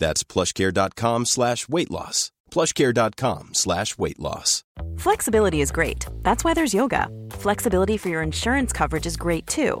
That's plushcare.com slash weight loss. plushcare.com slash weight loss. Flexibility is great. That's why there's yoga. Flexibility for your insurance coverage is great too.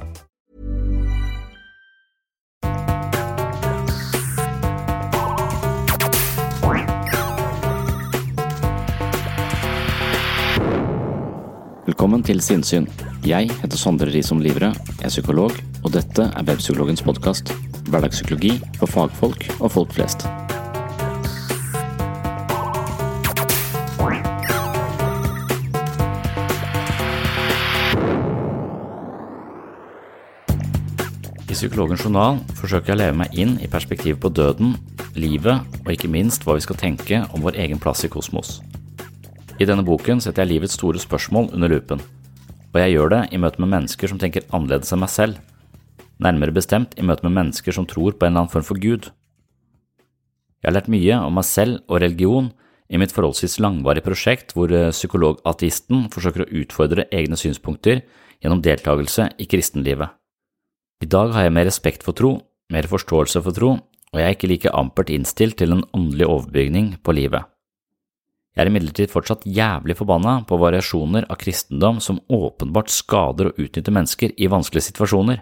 Velkommen til Sinnsyn. Jeg heter Sondre Risom Livre, er psykolog, og dette er Webpsykologens podkast. Hverdagspsykologi for fagfolk og folk flest. I Psykologens journal forsøker jeg å leve meg inn i perspektivet på døden, livet og ikke minst hva vi skal tenke om vår egen plass i kosmos. I denne boken setter jeg livets store spørsmål under lupen, og jeg gjør det i møte med mennesker som tenker annerledes enn meg selv, nærmere bestemt i møte med mennesker som tror på en eller annen form for Gud. Jeg har lært mye om meg selv og religion i mitt forholdsvis langvarige prosjekt hvor psykolog-ateisten forsøker å utfordre egne synspunkter gjennom deltakelse i kristenlivet. I dag har jeg mer respekt for tro, mer forståelse for tro, og jeg er ikke like ampert innstilt til en åndelig overbygning på livet. Jeg er imidlertid fortsatt jævlig forbanna på variasjoner av kristendom som åpenbart skader og utnytter mennesker i vanskelige situasjoner.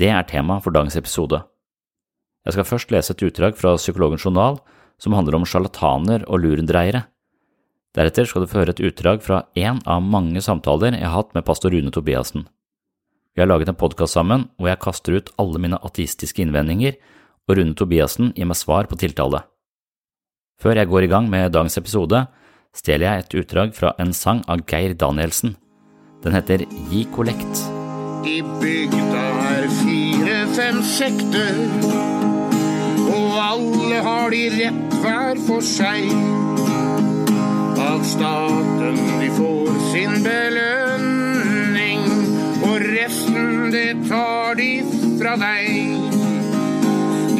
Det er tema for dagens episode. Jeg skal først lese et utdrag fra Psykologens journal som handler om sjarlataner og lurendreiere. Deretter skal du få høre et utdrag fra én av mange samtaler jeg har hatt med pastor Rune Tobiassen. Vi har laget en podkast sammen hvor jeg kaster ut alle mine ateistiske innvendinger, og Rune Tobiassen gir meg svar på tiltale. Før jeg går i gang med dagens episode, stjeler jeg et utdrag fra en sang av Geir Danielsen. Den heter Gi kollekt. I bygda er fire-fem sekter, og alle har de rett hver for seg. Av staten de får sin belønning, og resten det tar de fra deg.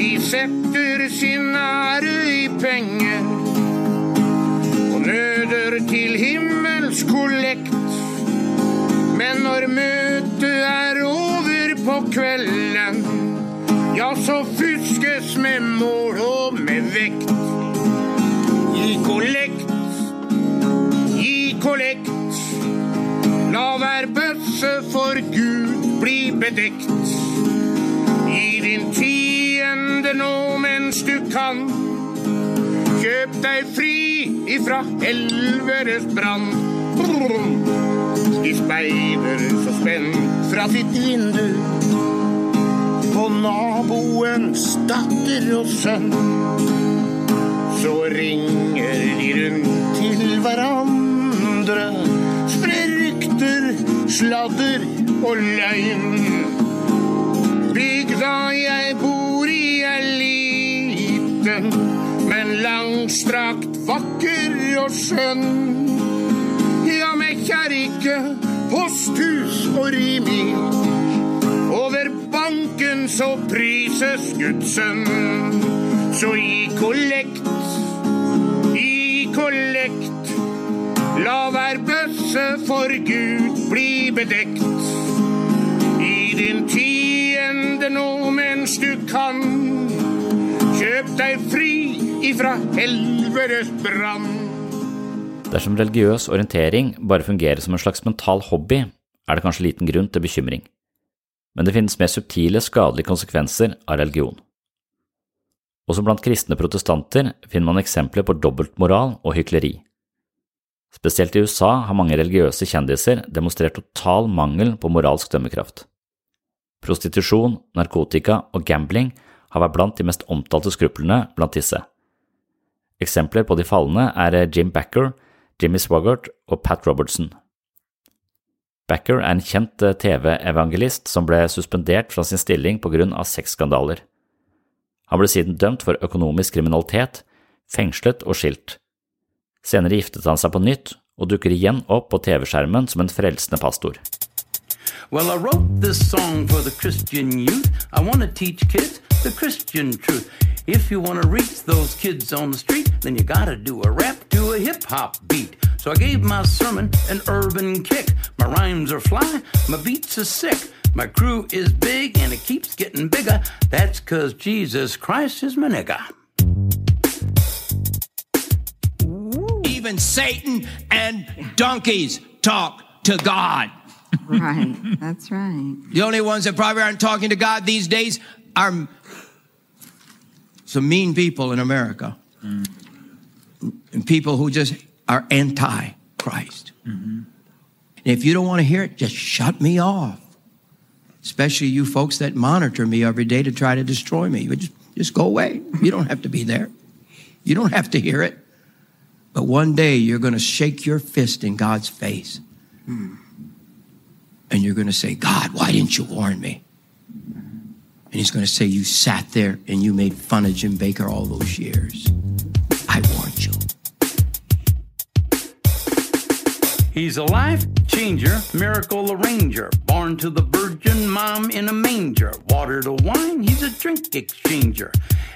De setter sin ære i penger, og nøder til himmels kollekt. Men når møtet er over på kvelden, ja, så fuskes med mål og med vekt. Gi kollekt, gi kollekt. La hver bøsse for Gud bli bedekt. Gi din fiende nå mens du kan. Kjøp deg fri ifra helvetes brann. De speider så spent fra sitt vindu på naboens datter og sønn. Så ringer de rundt til hverandre, sprer rykter, sladder og løgn. Bygda jeg bor i er liten, men langstrakt, vakker og skjønn. Ja, med kjerke, posthus og rimi. Over banken så prises Guds sønn. Så gi kollekt, i kollekt. La hver bøsse for Gud bli bedekt det nå mens du kan. Kjøp deg fri ifra helvetes brann. Dersom religiøs orientering bare fungerer som en slags mental hobby, er det kanskje liten grunn til bekymring, men det finnes mer subtile, skadelige konsekvenser av religion. Også blant kristne protestanter finner man eksempler på dobbeltmoral og hykleri. Spesielt i USA har mange religiøse kjendiser demonstrert total mangel på moralsk dømmekraft. Prostitusjon, narkotika og gambling har vært blant de mest omtalte skruplene blant disse. Eksempler på de falne er Jim Backer, Jimmy Swaggart og Pat Robertson. Backer er en kjent TV-evangelist som ble suspendert fra sin stilling på grunn av sexskandaler. Han ble siden dømt for økonomisk kriminalitet, fengslet og skilt. Senere giftet han seg på nytt og dukker igjen opp på TV-skjermen som en frelsende pastor. Well, I wrote this song for the Christian youth. I want to teach kids the Christian truth. If you want to reach those kids on the street, then you got to do a rap to a hip hop beat. So I gave my sermon an urban kick. My rhymes are fly, my beats are sick. My crew is big and it keeps getting bigger. That's cause Jesus Christ is my nigga. Even Satan and donkeys talk to God. Right, that's right. The only ones that probably aren't talking to God these days are some mean people in America. Mm-hmm. And people who just are anti Christ. And mm-hmm. if you don't want to hear it, just shut me off. Especially you folks that monitor me every day to try to destroy me. But just, just go away. You don't have to be there. You don't have to hear it. But one day you're going to shake your fist in God's face. Hmm. And you're going to say, God, why didn't you warn me? And he's going to say, You sat there and you made fun of Jim Baker all those years. I warned you. He's a life changer, miracle arranger, born to the virgin mom in a manger, water to wine, he's a drink exchanger,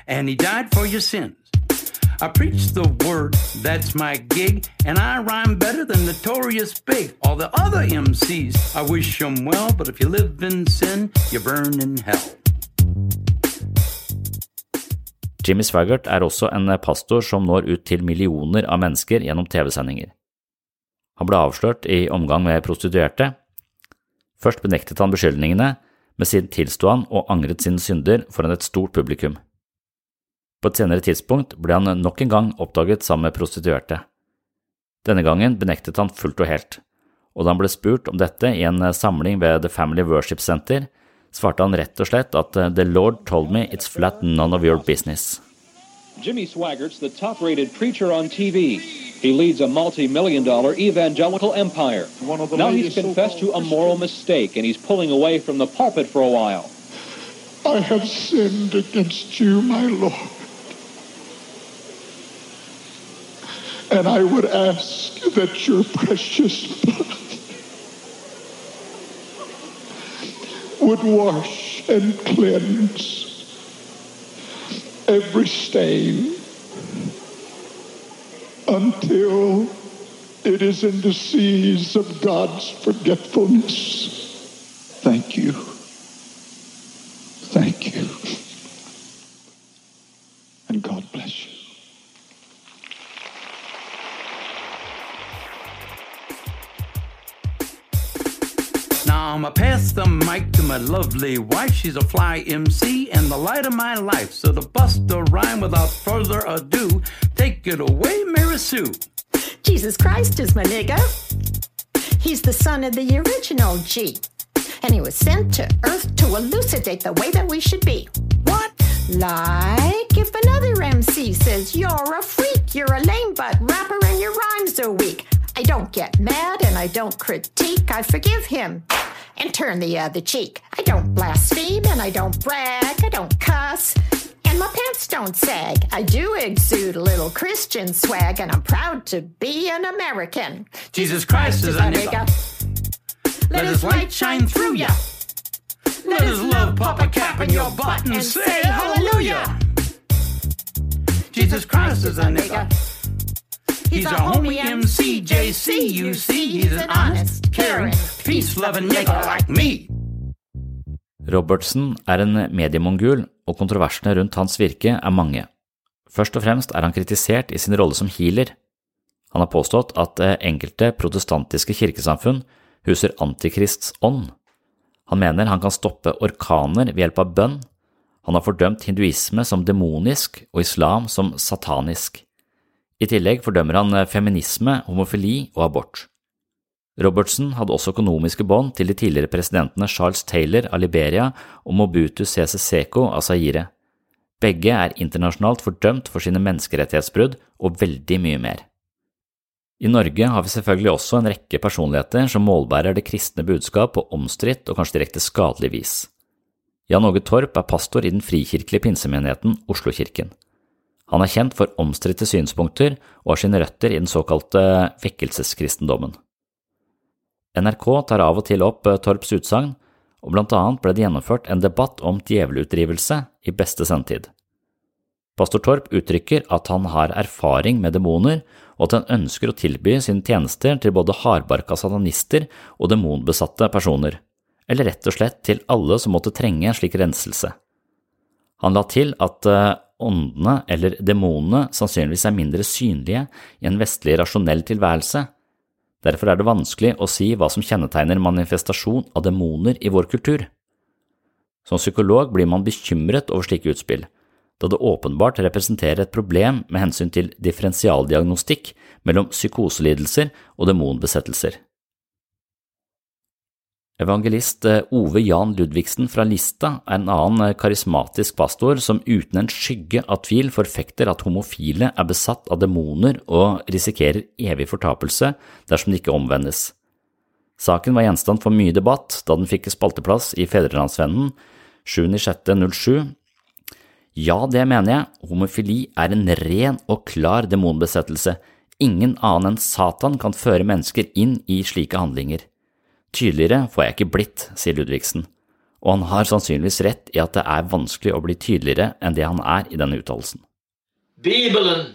and he died for your sins. I preach the word, that's my gig, and I rhyme better than Notorious Big. All the other MCs, I wish them well, but if you live in sin, you burn in hell. Jimmy Swaggart er også en pastor som når ut til millioner av mennesker gjennom TV-sendinger. Han ble avslørt i omgang med prostituerte. Først benektet han beskyldningene, men siden tilsto han og angret sine synder foran et stort publikum. På et senere tidspunkt ble han nok en gang oppdaget sammen med prostituerte. Denne gangen benektet han fullt og helt, og da han ble spurt om dette i en samling ved The Family Worship Center, svarte han rett og slett at The Lord told me it's flat none of your business. Jimmy Swaggart's the top rated preacher on TV. He leads a multi million dollar evangelical empire. Now he's confessed to a moral mistake and he's pulling away from the pulpit for a while. I have sinned against you, my Lord. And I would ask that your precious blood would wash and cleanse every stain until it is in the seas of God's forgetfulness. Thank you. My lovely wife. She's a fly MC and the light of my life. So to bust a rhyme without further ado, take it away, Mary Sue. Jesus Christ is my nigga. He's the son of the original G. And he was sent to Earth to elucidate the way that we should be. What? Like if another MC says you're a freak, you're a lame butt rapper and your rhymes are weak. I don't get mad and I don't critique. I forgive him and turn the other cheek. I don't blaspheme and I don't brag. I don't cuss. And my pants don't sag. I do exude a little Christian swag, and I'm proud to be an American. Jesus Christ is a nigga. Let his light shine through ya. Let his love pop a cap in your butt and say hallelujah. Jesus Christ is a nigga. He's a homie MC, JC, you see. He's an honest, caring, peace-loving nigga like me. Robertsen er en mediemongul, og kontroversene rundt hans virke er mange. Først og fremst er han kritisert i sin rolle som healer. Han har påstått at eh, enkelte protestantiske kirkesamfunn huser antikrists ånd. Han mener han kan stoppe orkaner ved hjelp av bønn. Han har fordømt hinduisme som demonisk og islam som satanisk. I tillegg fordømmer han eh, feminisme, homofili og abort. Robertson hadde også økonomiske bånd til de tidligere presidentene Charles Taylor av Liberia og Mobutu Sese Seko av Zaire. Begge er internasjonalt fordømt for sine menneskerettighetsbrudd og veldig mye mer. I Norge har vi selvfølgelig også en rekke personligheter som målbærer det kristne budskap på omstridt og kanskje direkte skadelig vis. Jan Åge Torp er pastor i den frikirkelige pinsemenigheten Oslokirken. Han er kjent for omstridte synspunkter og har sine røtter i den såkalte vekkelseskristendommen. NRK tar av og til opp eh, Torps utsagn, og blant annet ble det gjennomført en debatt om djevelutdrivelse i beste sendetid. Pastor Torp uttrykker at han har erfaring med demoner, og at han ønsker å tilby sine tjenester til både hardbarka satanister og demonbesatte personer, eller rett og slett til alle som måtte trenge en slik renselse. Han la til at eh, åndene eller demonene sannsynligvis er mindre synlige i en vestlig rasjonell tilværelse, Derfor er det vanskelig å si hva som kjennetegner manifestasjon av demoner i vår kultur. Som psykolog blir man bekymret over slike utspill, da det åpenbart representerer et problem med hensyn til differensialdiagnostikk mellom psykoselidelser og demonbesettelser. Evangelist eh, Ove Jan Ludvigsen fra Lista er en annen eh, karismatisk pastor som uten en skygge av tvil forfekter at homofile er besatt av demoner og risikerer evig fortapelse dersom de ikke omvendes. Saken var gjenstand for mye debatt da den fikk spalteplass i Fedrelandsvennen 7.06.07. Ja, det mener jeg, homofili er en ren og klar demonbesettelse. Ingen annen enn Satan kan føre mennesker inn i slike handlinger. Tydeligere får jeg ikke blitt, sier Ludvigsen, og han har sannsynligvis rett i at det er vanskelig å bli tydeligere enn det han er i denne uttalelsen. Bibelen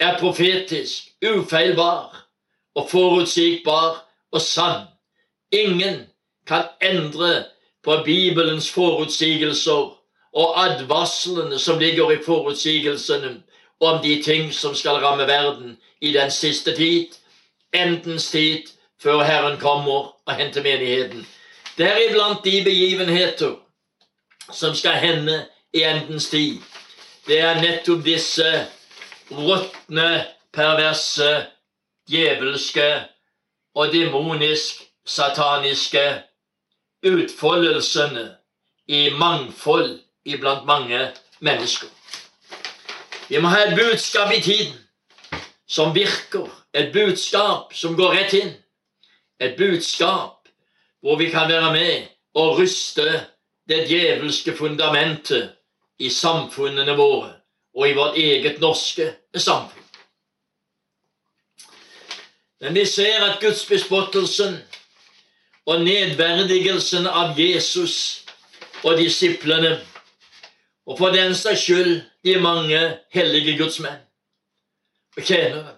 er profetisk, ufeilbar og forutsigbar og sann. Ingen kan endre på Bibelens forutsigelser og advarslene som ligger i forutsigelsene om de ting som skal ramme verden i den siste tid, endens tid, før Herren kommer og henter menigheten. Deriblant de begivenheter som skal hende i endens tid. Det er nettopp disse råtne, perverse, djevelske og demonisk sataniske utfoldelsene i mangfold iblant mange mennesker. Vi må ha et budskap i tiden som virker, et budskap som går rett inn et budskap hvor vi kan være med og ryste det djevelske fundamentet i samfunnene våre og i vårt eget norske samfunn. Men vi ser at gudsbespottelsen og nedverdigelsen av Jesus og disiplene, og for den saks skyld de mange hellige gudsmenn og tjenere,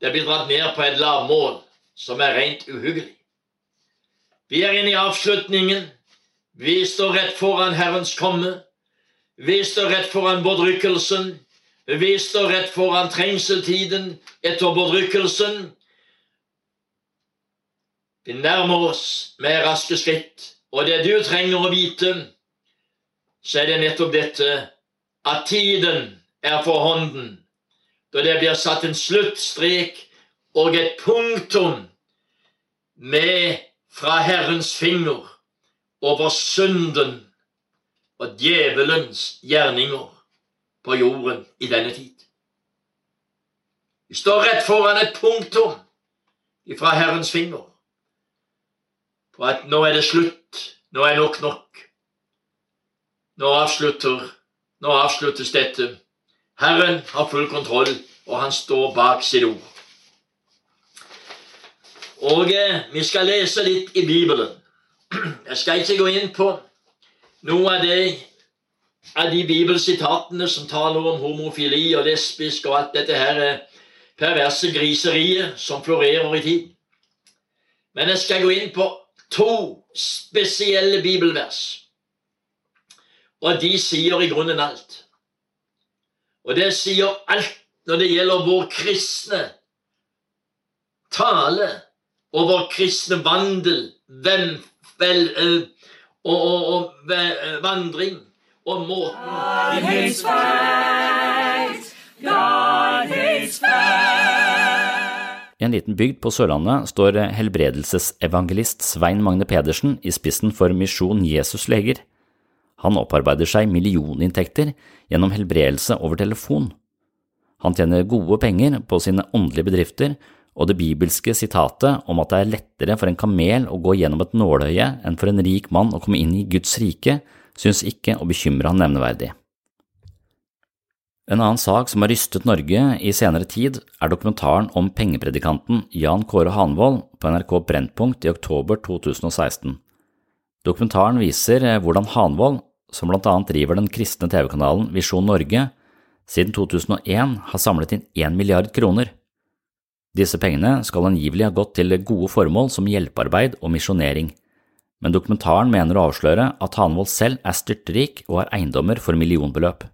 det blir dratt ned på et lavmål som er rent uhyggelig. Vi er inne i avslutningen. Vi står rett foran Herrens komme. Vi står rett foran bedrykkelsen. Vi står rett foran trengseltiden etter bedrykkelsen. Vi nærmer oss med raske skritt, og det du trenger å vite, så er det nettopp dette at tiden er for hånden, da det blir satt en sluttstrek og et punktum med fra Herrens finger over synden og djevelens gjerninger på jorden i denne tid. Vi står rett foran et punktum fra Herrens finger på at nå er det slutt, nå er nok nok. Nå avslutter, nå avsluttes dette. Herren har full kontroll, og han står bak sitt ord. Og eh, vi skal lese litt i Bibelen. Jeg skal ikke gå inn på noe av det av de bibelsitatene som taler om homofili og lesbisk og alt dette her eh, perverse griseriet som florerer i tid. Men jeg skal gå inn på to spesielle bibelvers. Og de sier i grunnen alt. Og det sier alt når det gjelder vår kristne tale og vår kristne vandel, hvem, vel, uh, og, og, og uh, vandring og måten God hates fight. God hates fight. I en liten bygd på Sørlandet står helbredelsesevangelist Svein Magne Pedersen i spissen for Misjon Jesus Leger. Han opparbeider seg millioninntekter gjennom helbredelse over telefon. Han tjener gode penger på sine åndelige bedrifter, og det bibelske sitatet om at det er lettere for en kamel å gå gjennom et nåløye enn for en rik mann å komme inn i Guds rike, synes ikke å bekymre han nevneverdig. En annen sak som har rystet Norge i senere tid, er dokumentaren om pengepredikanten Jan Kåre Hanvold på NRK Brennpunkt i oktober 2016. Dokumentaren viser hvordan Hanvold, som blant annet driver den kristne TV-kanalen Visjon Norge, siden 2001 har samlet inn én milliard kroner. Disse pengene skal angivelig ha gått til gode formål som hjelpearbeid og misjonering, men dokumentaren mener å avsløre at Hanvold selv er styrtrik og har eiendommer for millionbeløp.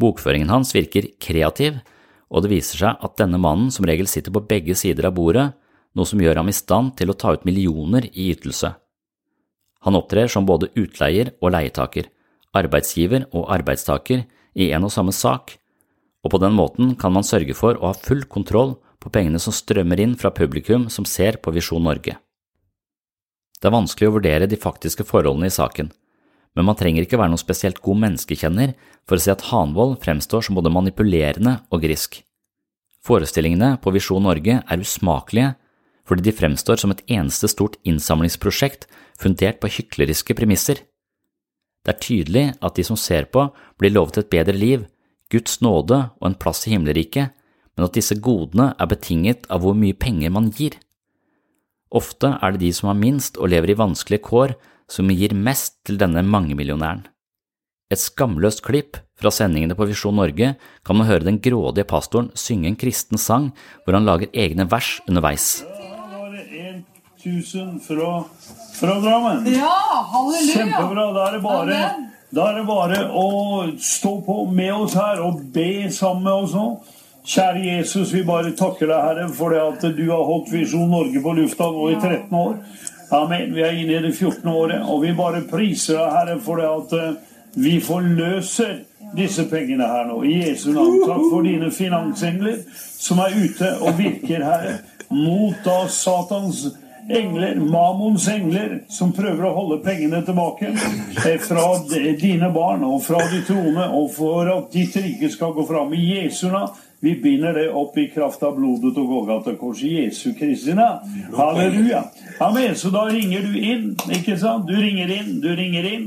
Bokføringen hans virker kreativ, og det viser seg at denne mannen som regel sitter på begge sider av bordet, noe som gjør ham i stand til å ta ut millioner i ytelse. Han opptrer som både utleier og leietaker, arbeidsgiver og arbeidstaker i en og samme sak, og på den måten kan man sørge for å ha full kontroll på pengene som strømmer inn fra publikum som ser på Visjon Norge. Det er vanskelig å vurdere de faktiske forholdene i saken, men man trenger ikke være noen spesielt god menneskekjenner for å si at Hanvold fremstår som både manipulerende og grisk. Forestillingene på Visjon Norge er usmakelige fordi de fremstår som et eneste stort innsamlingsprosjekt fundert på hykleriske premisser. Det er tydelig at de som ser på, blir lovet et bedre liv, Guds nåde og en plass i himmelriket, men at disse godene er betinget av hvor mye penger man gir. Ofte er det de som har minst og lever i vanskelige kår, som gir mest til denne mangemillionæren. Et skamløst klipp fra sendingene på Visjon Norge kan man høre den grådige pastoren synge en kristen sang hvor han lager egne vers underveis. 1000 fra, fra Drammen. Ja, halleluja! Kjempebra. Da er, det bare, da er det bare å stå på med oss her og be sammen med oss nå. Kjære Jesus, vi bare takker deg, Herre, for det at du har holdt Visjon Norge på lufta nå i 13 år. Amen. Vi er inne i det 14. året, og vi bare priser deg, Herre, for det at eh, vi forløser disse pengene her nå. I Jesu navn. Takk for dine finansengler som er ute og virker, Herre, mot da Satans engler, Mamons engler, som prøver å holde pengene tilbake eh, fra dine barn og fra de troende, og for at ditt rike skal gå fram. I Jesu navn. Vi binder det opp i kraft av blodet og Golgata-korset. Jesu Kristi navn. Halleluja. Amen. Så da ringer du inn, ikke sant? Du ringer inn, du ringer inn.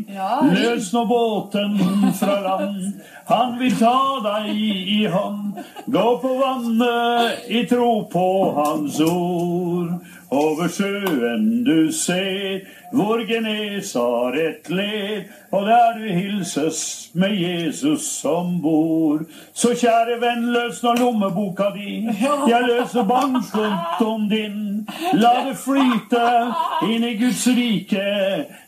Løs nå båten fra land. Han vil ta deg i hånd. Gå på vannet i tro på hans ord. Over sjøen du ser hvor Genesaret led, og der du hilses med Jesus som bor. Så kjære venn, løs nå lommeboka di, jeg løser bankkontoen din. La det flyte inn i Guds rike,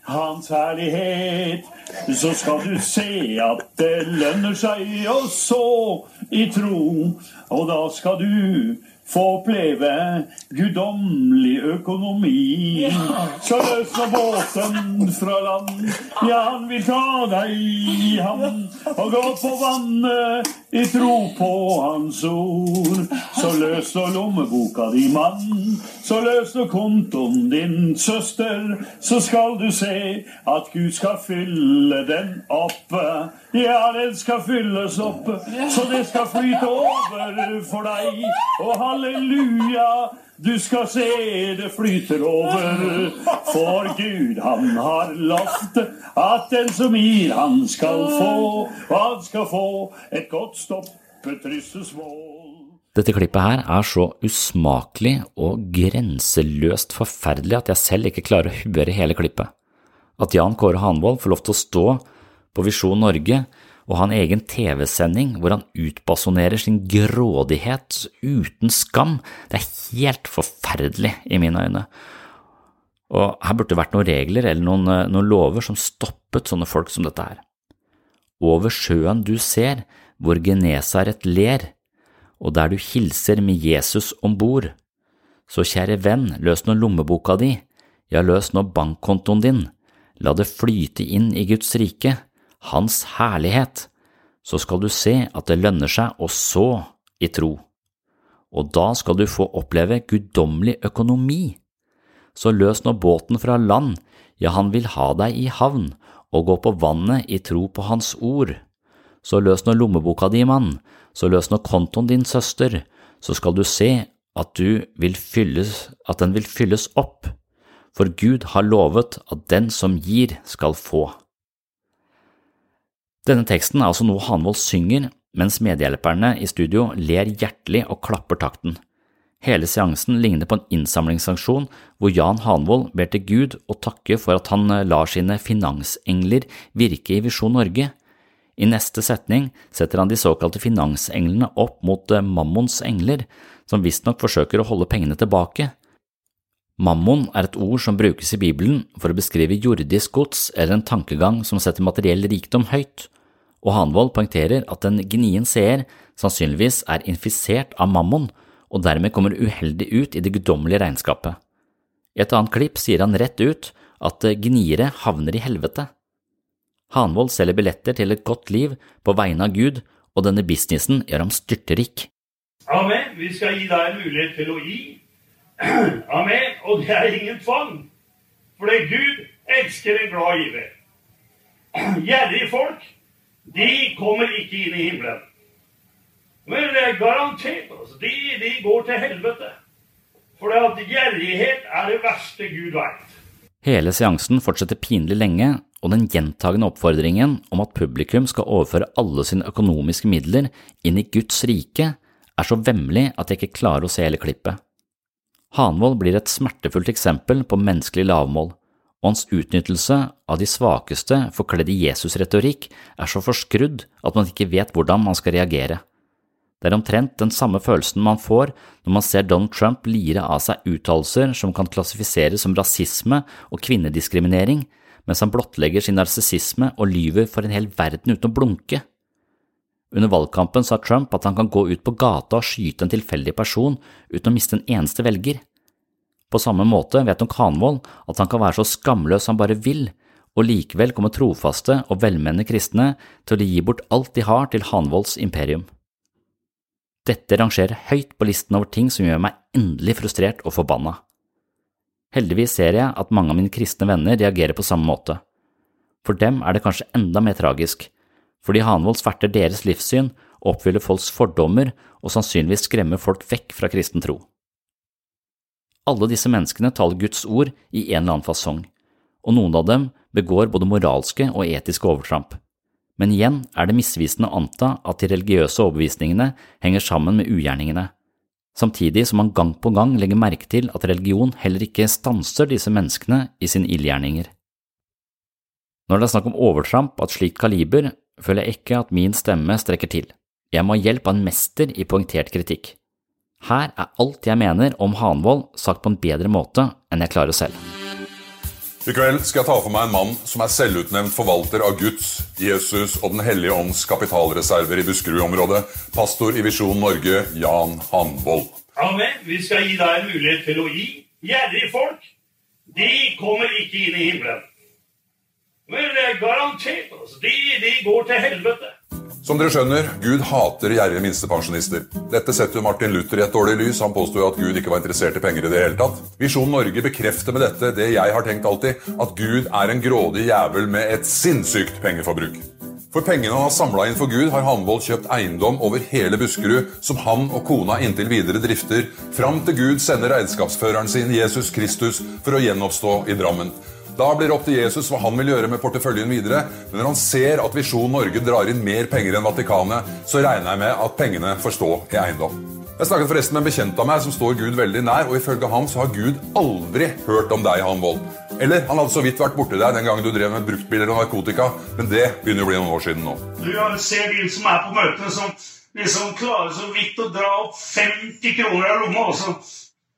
Hans herlighet. Så skal du se at det lønner seg å så i tro, og da skal du få oppleve guddommelig økonomi. Så løs nå båten fra land, ja, han vil ta deg i havn. Og gå på vannet i tro på hans ord. Så løs nå lommeboka di, mann. Så løs nå kontoen din, søster. Så skal du se at Gud skal fylle den opp. Ja, den skal fylles opp, så det skal flyte over for deg. Og halleluja, du skal se det flyter over. For Gud, han har lovt at den som gir, han skal få. Han skal få et godt stoppet ryssesmål. Dette klippet her er så usmakelig og grenseløst forferdelig at jeg selv ikke klarer å høre hele klippet. At Jan Kåre Hanvold får lov til å stå på Visjon Norge og ha en egen TV-sending hvor han utbasonerer sin grådighet uten skam. Det er helt forferdelig i mine øyne. Og her burde det vært noen regler eller noen, noen lover som stoppet sånne folk som dette her. Over sjøen du ser, hvor Genesaret ler, og der du hilser med Jesus om bord. Så kjære venn, løs nå lommeboka di, ja, løs nå bankkontoen din, la det flyte inn i Guds rike, Hans herlighet, så skal du se at det lønner seg å så i tro. Og da skal du få oppleve guddommelig økonomi. Så løs nå båten fra land, ja, han vil ha deg i havn, og gå på vannet i tro på hans ord. Så løs nå lommeboka di, mann, så løs nå kontoen din, søster, så skal du se at, du vil fylles, at den vil fylles opp, for Gud har lovet at den som gir, skal få. Denne teksten er altså noe Hanvold synger, mens medhjelperne i studio ler hjertelig og klapper takten. Hele seansen ligner på en innsamlingsaksjon hvor Jan Hanvold ber til Gud og takker for at han eh, lar sine finansengler virke i Visjon Norge. I neste setning setter han de såkalte finansenglene opp mot eh, Mammons engler, som visstnok forsøker å holde pengene tilbake. Mammon er et ord som brukes i Bibelen for å beskrive jordisk gods eller en tankegang som setter materiell rikdom høyt og Hanvold poengterer at en gnien seer sannsynligvis er infisert av mammon og dermed kommer uheldig ut i det guddommelige regnskapet. I et annet klipp sier han rett ut at gniere havner i helvete. Hanvold selger billetter til et godt liv på vegne av Gud, og denne businessen gjør ham styrterik. Amen. Vi skal gi deg en mulighet til å gi. Amen. Og det er ingen tvang. For det Gud elsker en glad giver. Gjerrige folk de kommer ikke inn i himmelen. Men det er garantert. Altså. De, de går til helvete. For at gjerrighet er det verste Gud veit. Hele seansen fortsetter pinlig lenge, og den gjentagende oppfordringen om at publikum skal overføre alle sine økonomiske midler inn i Guds rike, er så vemmelig at jeg ikke klarer å se hele klippet. Hanvold blir et smertefullt eksempel på menneskelig lavmål og hans utnyttelse av de svakeste forkledd i Jesus-retorikk er så forskrudd at man ikke vet hvordan man skal reagere. Det er omtrent den samme følelsen man får når man ser Donald Trump lire av seg uttalelser som kan klassifiseres som rasisme og kvinnediskriminering, mens han blottlegger sin narsissisme og lyver for en hel verden uten å blunke. Under valgkampen sa Trump at han kan gå ut på gata og skyte en tilfeldig person uten å miste en eneste velger. På samme måte vet nok Hanvold at han kan være så skamløs han bare vil, og likevel komme trofaste og velmenende kristne til å gi bort alt de har til Hanvolds imperium. Dette rangerer høyt på listen over ting som gjør meg endelig frustrert og forbanna. Heldigvis ser jeg at mange av mine kristne venner reagerer på samme måte. For dem er det kanskje enda mer tragisk, fordi Hanvold sverter deres livssyn, oppfyller folks fordommer og sannsynligvis skremmer folk vekk fra kristen tro. Alle disse menneskene taler Guds ord i en eller annen fasong, og noen av dem begår både moralske og etiske overtramp. Men igjen er det misvisende å anta at de religiøse overbevisningene henger sammen med ugjerningene, samtidig som man gang på gang legger merke til at religion heller ikke stanser disse menneskene i sine ildgjerninger. Når det er snakk om overtramp av et slikt kaliber, føler jeg ikke at min stemme strekker til. Jeg må ha hjelp av en mester i poengtert kritikk. Her er alt jeg mener om Hanvold sagt på en bedre måte enn jeg klarer selv. I kveld skal jeg ta for meg en mann som er selvutnevnt forvalter av Guds, Jesus og Den hellige ånds kapitalreserver i Buskerud-området. Pastor i Visjon Norge, Jan Hanvold. Amen. Vi skal gi deg en mulighet til å gi. Gjerrige folk, de kommer ikke inn i himmelen. Men det er garantert. Altså. De, de går til helvete. Som dere skjønner, Gud hater gjerrige minstepensjonister. Dette setter Martin Luther i et dårlig lys. Han påsto at Gud ikke var interessert i penger i det hele tatt. Visjon Norge bekrefter med dette det jeg har tenkt alltid, at Gud er en grådig jævel med et sinnssykt pengeforbruk. For pengene han har samla inn for Gud, har Hanvold kjøpt eiendom over hele Buskerud, som han og kona inntil videre drifter, fram til Gud sender regnskapsføreren sin, Jesus Kristus, for å gjenoppstå i Drammen. Da blir det opp til Jesus hva han vil gjøre med porteføljen videre. Men når han ser at Visjon Norge drar inn mer penger enn Vatikanet, så regner jeg med at pengene får stå i eiendom. Jeg snakket forresten med en bekjent av meg som står Gud veldig nær, og ifølge ham så har Gud aldri hørt om deg, han Wold. Eller han hadde så vidt vært borti deg den gangen du drev med bruktbiler og narkotika, men det begynner å bli noen år siden nå. Du ser de som er på møtene, som liksom klarer så vidt å dra opp 50 kroner av lomma. også.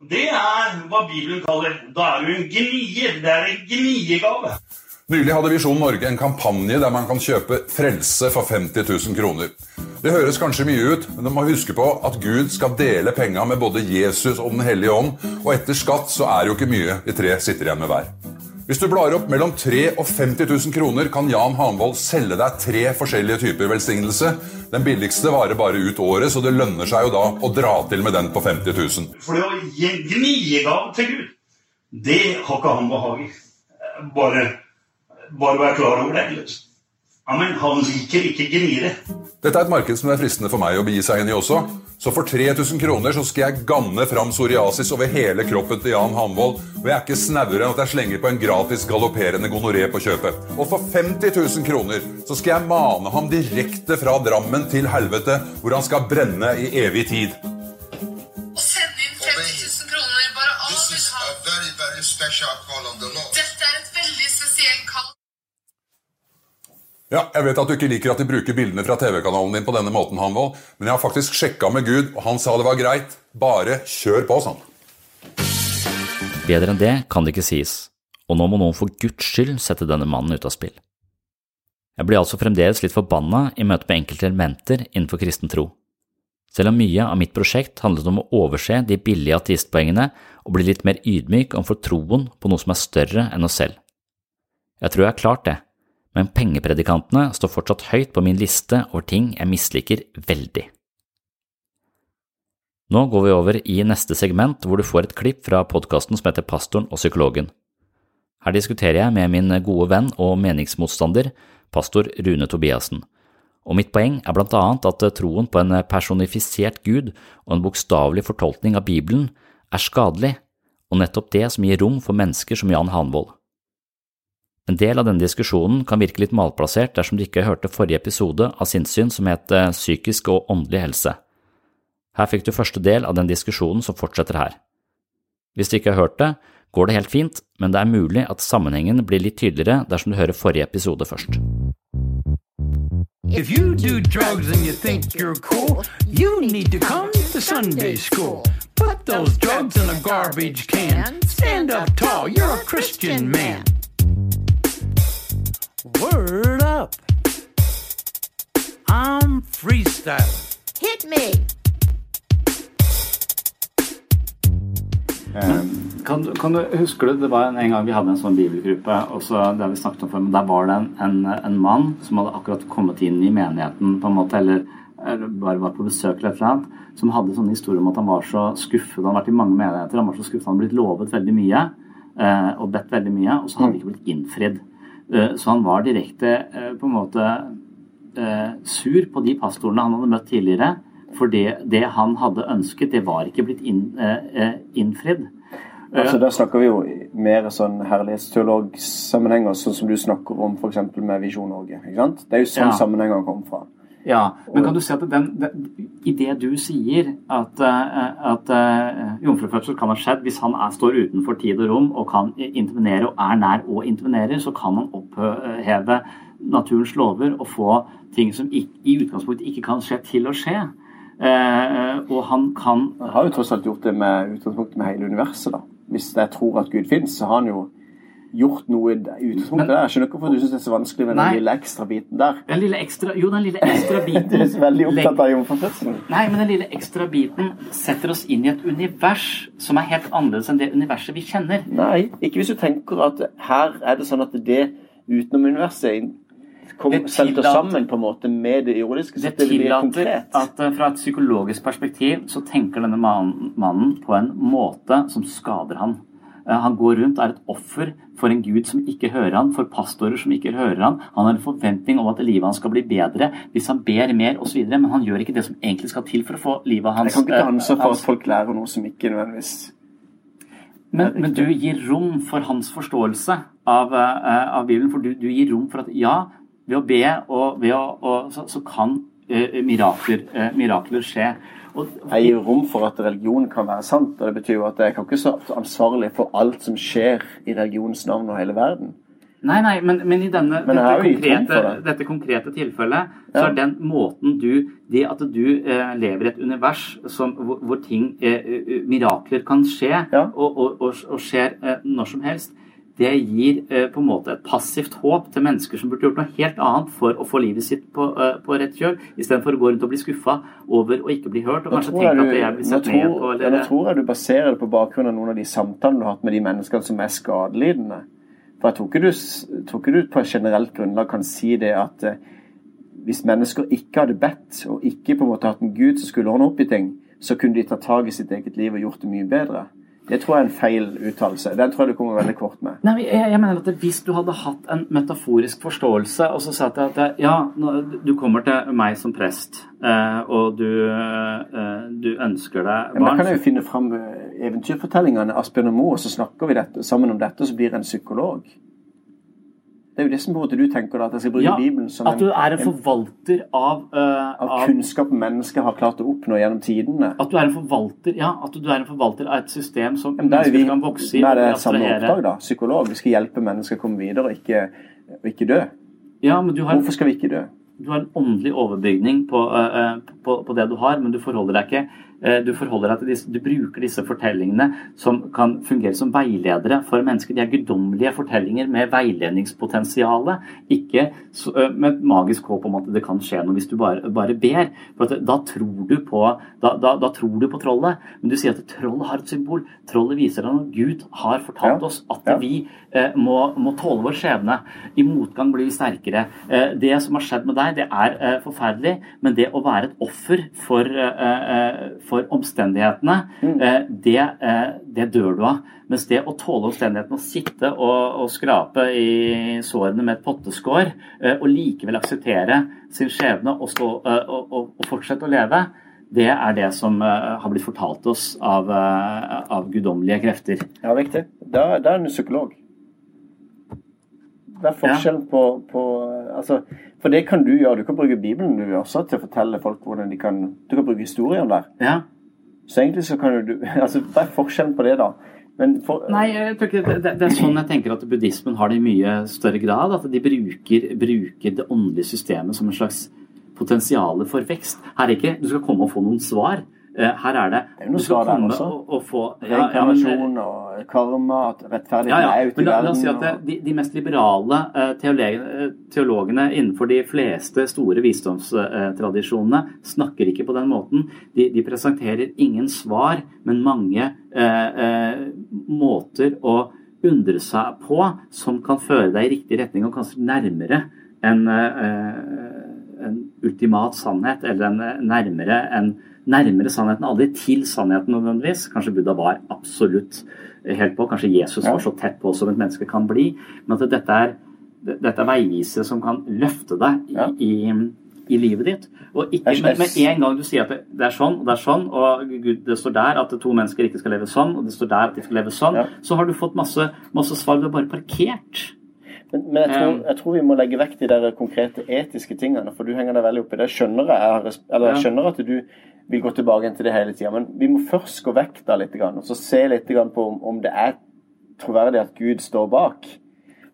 Det er hva Bibelen kaller Da er du en gnier. Det er en gniegave. Nylig hadde Visjon Norge en kampanje der man kan kjøpe frelse for 50 000 kroner. Det høres kanskje mye ut, men du må huske på at Gud skal dele penga med både Jesus og Den hellige ånd, og etter skatt så er det jo ikke mye de tre sitter igjen med hver. Hvis du blar opp mellom 3 og 50 000 kroner, kan Jan Hanvold selge deg tre forskjellige typer velsignelse. Den billigste varer bare ut året, så det lønner seg jo da å dra til med den på 50 000. For det å gi gang til Gud, det har ikke han behag i. Bare, bare være klar over det. liksom. Amen. Han liker ikke gniere. Dette er et marked som det er fristende for meg å begi seg inn i også. Så for 3000 kroner så skal jeg ganne fram psoriasis over hele kroppen til Jan Hanvold. Og jeg er ikke snauere enn at jeg slenger på en gratis galopperende gonoré på kjøpet. Og for 50 000 kroner så skal jeg mane ham direkte fra Drammen til helvete, hvor han skal brenne i evig tid. Send inn 50 000 kroner. Bare all vil ha. Dette er et veldig spesielt kall. Ja, Jeg vet at du ikke liker at de bruker bildene fra TV-kanalen din på denne måten, Hanvold, men jeg har faktisk sjekka med Gud, og han sa det var greit. Bare kjør på, sånn. Bedre enn det kan det ikke sies, og nå må noen for Guds skyld sette denne mannen ut av spill. Jeg blir altså fremdeles litt forbanna i møte med enkelte elementer innenfor kristen tro. Selv om mye av mitt prosjekt handlet om å overse de billige ateistpoengene og bli litt mer ydmyk overfor troen på noe som er større enn oss selv. Jeg tror jeg har klart det, men pengepredikantene står fortsatt høyt på min liste over ting jeg misliker veldig. Nå går vi over i neste segment, hvor du får et klipp fra podkasten som heter Pastoren og psykologen. Her diskuterer jeg med min gode venn og meningsmotstander, pastor Rune Tobiassen, og mitt poeng er blant annet at troen på en personifisert gud og en bokstavelig fortolkning av Bibelen er skadelig, og nettopp det som gir rom for mennesker som Jan Hanvold. En del av denne diskusjonen kan virke litt malplassert dersom du ikke hørte forrige episode av Sinnssyn som het Psykisk og åndelig helse. Her fikk du første del av den diskusjonen som fortsetter her. Hvis du ikke har hørt det, går det helt fint, men det er mulig at sammenhengen blir litt tydeligere dersom du hører forrige episode først. If you do drugs and you think you're cool, you need to come to Sunday school. Put those drugs in a garbage can. Stand up tall, you're a Christian man. Word up. I'm freestyling. Hit me! Kan, du- kan du, husker du, det var en, en gang vi hadde en sånn bibelgruppe, og så, det har vi snakket om før, men der var det en, en, en mann som hadde akkurat kommet inn i menigheten, på en måte, eller, eller bare var på besøk eller et eller annet, som hadde sånne historier om at han var så skuffet, han hadde vært i mange menigheter, han var så skuffet, han hadde blitt lovet veldig mye, eh, og bedt veldig mye, og så hadde det ikke blitt innfridd. Eh, så han var direkte, eh, på en måte, eh, sur på de pastorene han hadde møtt tidligere, for det, det han hadde ønsket, det var ikke blitt inn, innfridd. Altså, Der snakker vi jo mer sånn herlighetsteologsammenhenger, sånn som du snakker om f.eks. med Visjon Norge. ikke sant? Det er jo sånn Ja. sammenhenger kommer fra. Ja, men kan du si at den, den, i det du sier at, eh, at uh, jomfrufødsel kan ha skjedd hvis han er, står utenfor tid og rom og kan intervenere og er nær og intervenerer, så kan han oppheve naturens lover og få ting som i, i utgangspunktet ikke kan skje, til å skje. Uh, og han kan Han har jo tross alt gjort det med utgangspunkt med hele universet. da. Hvis jeg tror at Gud fins, så har han jo gjort noe i utgangspunktet. Jeg skjønner ikke hvorfor du syns det er så vanskelig med Nei. den lille ekstra biten der. Den lille ekstra, jo, den lille ekstra biten Du er veldig opptatt av jomfrufødselen. Nei, men den lille ekstra biten setter oss inn i et univers som er helt annerledes enn det universet vi kjenner. Nei, ikke hvis du tenker at her er det sånn at det utenom universet kom, Det smelter sammen på en måte med det så Det det tillater konkret. at eh, fra et psykologisk perspektiv så tenker denne mannen, mannen på en måte som skader han. Eh, Han går rundt er et offer for en gud som ikke hører han, for pastorer som ikke hører han. Han har en forventning om at livet hans skal bli bedre hvis han ber mer osv., men han gjør ikke det som egentlig skal til for å få livet hans ikke ta eh, for at folk lærer noe som ikke nødvendigvis Men, men du gir rom for hans forståelse av, eh, av Bibelen. For du, du gir rom for at ja, ved å be og ved å, og, så, så kan uh, mirakler, uh, mirakler skje. Jeg gir rom for at religion kan være sant. og Det betyr jo at jeg kan ikke så ansvarlig for alt som skjer i religionens navn og hele verden. Nei, nei, men, men i denne, Men dette, konkrete, det. dette konkrete tilfellet, så er den måten du Det at du eh, lever i et univers som, hvor, hvor ting, eh, eh, mirakler kan skje, og, og, og, og skjer eh, når som helst, det gir eh, på en måte et passivt håp til mennesker som burde gjort noe helt annet for å få livet sitt på, eh, på rett kjøl, istedenfor å gå rundt og bli skuffa over å ikke bli hørt, og Nå kanskje tenke at jeg blir sett tror, ned på. Eller, Nå tror jeg du baserer det på bakgrunn av noen av de samtalene du har hatt med de menneskene som er skadelidende. For jeg tror ikke du, tror ikke du på generelt grunnlag kan si det at eh, hvis mennesker ikke hadde bedt, og ikke på en måte hatt en gud som skulle ordne opp i ting, så kunne de ta tak i sitt eget liv og gjort det mye bedre. Det tror jeg er en feil uttalelse. Den tror jeg du kommer veldig kort med. Nei, jeg, jeg mener at Hvis du hadde hatt en metaforisk forståelse, og så sa jeg at ja, du kommer til meg som prest, eh, og du, eh, du ønsker deg Ja, men da kan jeg jo finne fram eventyrfortellingene Asbjørn og Moe, og så snakker vi dette, sammen om dette, og så blir det en psykolog. Det er jo det som på en måte du tenker da, at jeg skal bruke Ja, Bibelen som At du er en forvalter av, uh, av av kunnskap mennesket har klart å oppnå gjennom tidene. At du er en forvalter ja, at du er en forvalter av et system som ja, da er vi kan vokse i. da er det samme oppdrag, da. Psykolog. Vi skal hjelpe mennesker å komme videre og ikke, og ikke dø. Ja, men du har, Hvorfor skal vi ikke dø? du har en åndelig overbygning på, eh, på, på det du har, men du forholder deg ikke du forholder deg til disse, du bruker disse fortellingene som kan fungere som veiledere for mennesker. De er guddommelige fortellinger med veiledningspotensial, ikke eh, med magisk håp om at det kan skje noe hvis du bare, bare ber. For at, da, tror du på, da, da, da tror du på trollet. Men du sier at trollet har et symbol. Trollet viser deg noe. Gud har fortalt oss at Ja. vi eh, må, må tåle vår skjebne. I motgang blir vi sterkere. Eh, det som har skjedd med deg, det er eh, forferdelig, men det å være et offer for, eh, eh, for omstendighetene, eh, det, eh, det dør du av. Mens det å tåle omstendighetene, å sitte og, og skrape i sårene med et potteskår, eh, og likevel akseptere sin skjebne og, stå, og, og, fortsette å leve, det er det som har blitt fortalt oss av, av guddommelige krefter. Ja, riktig. Da, da er du psykolog. Det er forskjellen på, på altså, For det kan du gjøre. Du kan bruke Bibelen du også til å fortelle folk hvordan de kan Du kan bruke historien der. Ja. Så egentlig så kan du altså, Hva er forskjellen på det, da? Men for, Nei, jeg tror ikke, det, det er sånn jeg tenker at buddhismen har det i mye større grad. At de bruker, bruker det åndelige systemet som en slags potensial for vekst. Her er ikke du skal komme og få noen svar. Eh, Her er det du skal komme også. og, og få ja, ja, men- og karma, at rettferdigheten ja, ja. er ute i verden. la oss si at det, de, de mest liberale eh, teologene, innenfor de fleste store visdomstradisjonene snakker ikke på den måten. De, de presenterer ingen svar, men mange eh, eh, måter å undre seg på som kan føre deg i riktig retning, og kanskje nærmere en, eh, en ultimat sannhet, eller en, eh, nærmere en nærmere sannheten, aldri til sannheten nødvendigvis. Kanskje Buddha var absolutt helt på, kanskje Jesus var så tett på som et menneske kan bli. Men at dette er, dette er veivisere som kan løfte deg i, i, i livet ditt. Og ikke, med, med en gang du sier at det, er sånn og det er sånn, og Gud, det står der at to mennesker ikke skal leve sånn, og det står der at de skal leve sånn, så har du fått masse, masse svar. Du har bare parkert. Men, men jeg, tror, Um, jeg tror vi må legge vekk de der konkrete etiske tingene, for du henger deg veldig opp i det. Skjønner jeg, eller jeg skjønner at du vil gå tilbake til det hele tida, men vi må først gå vekk da litt, og så se litt på om, om det er troverdig at Gud står bak.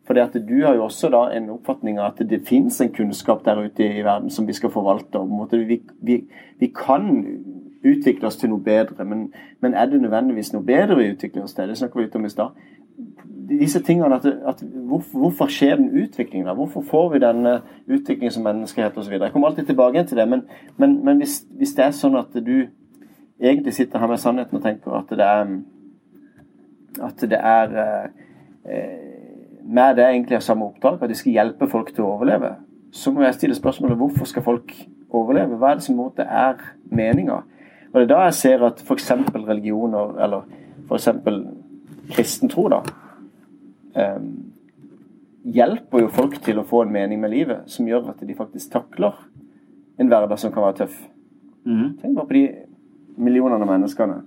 For at du har jo også da en oppfatning av at det finnes en kunnskap der ute i verden som vi skal forvalte. og Vi, vi, vi kan utvikle oss til noe bedre, men, men er det nødvendigvis noe bedre vi utvikler oss til? Det snakker vi litt om i stad disse tingene at, at hvorfor, hvorfor skjer den utviklingen? Hvorfor får vi den utviklingen som menneskehet osv.? Jeg kommer alltid tilbake til det, men, men, men hvis, hvis, det er sånn at du egentlig sitter her med sannheten og tenker at det er at det er eh, med det egentlig har samme oppdrag, at de skal hjelpe folk til å overleve, så må jeg stille spørsmålet hvorfor skal folk overleve? Hva er det som måte er meninga? Og det er da jeg ser at f.eks. religioner, eller f.eks. kristen tro, da, eh, hjelper jo folk til å få en mening med livet som gjør at de faktisk takler en hverdag som kan være tøff. Tenk bare på de millionene av menneskene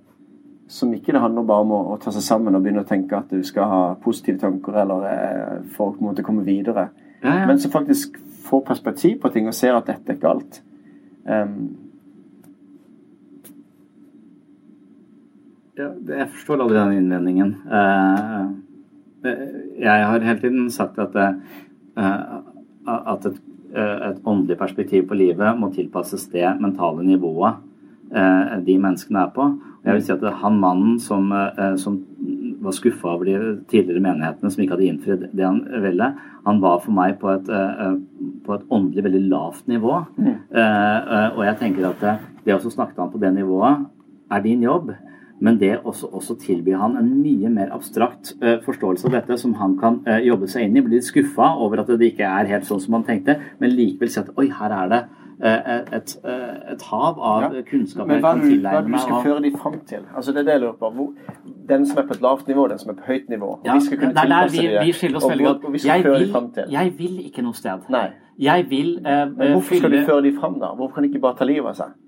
som ikke det handler bare om å, å ta seg sammen og begynne å tenke at du skal ha positive tanker eller eh, en måte komme videre. Ja, ja. Men som faktisk får perspektiv på ting og ser at dette er ikke alt. Um, Ja, jeg forstår aldri den innvendingen. Eh, eh, jeg har hele tiden sagt at, eh, at et, et åndelig perspektiv på livet må tilpasses det mentale nivået de menneskene er på. Jeg vil si at han mannen som, som var skuffa over de tidligere menighetene som ikke hadde innfridd det han ville. Han var for meg på et, på et åndelig veldig lavt nivå. Mm. Og jeg tenker at det, det å snakke til han på det nivået er din jobb. Men det også, også tilbyr han en mye mer abstrakt uh, forståelse av dette, som han kan uh, jobbe seg inn i. Blir litt skuffa over at det ikke er helt sånn som han tenkte, men likevel si at oi, her er det uh, et, et, hav av ja. kunnskap men hva, er det du skal føre de fram til? Altså, det er det jeg lurer på. Hvor, den som er på et lavt nivå, den som er på høyt nivå. Ja, vi skal kunne det er der vi, vi skiller oss veldig godt. Jeg, vil, jeg vil ikke noe sted. Nei. Jeg vil Men hvorfor skal du føre de fram, da? Hvorfor kan de ikke bare ta livet av seg?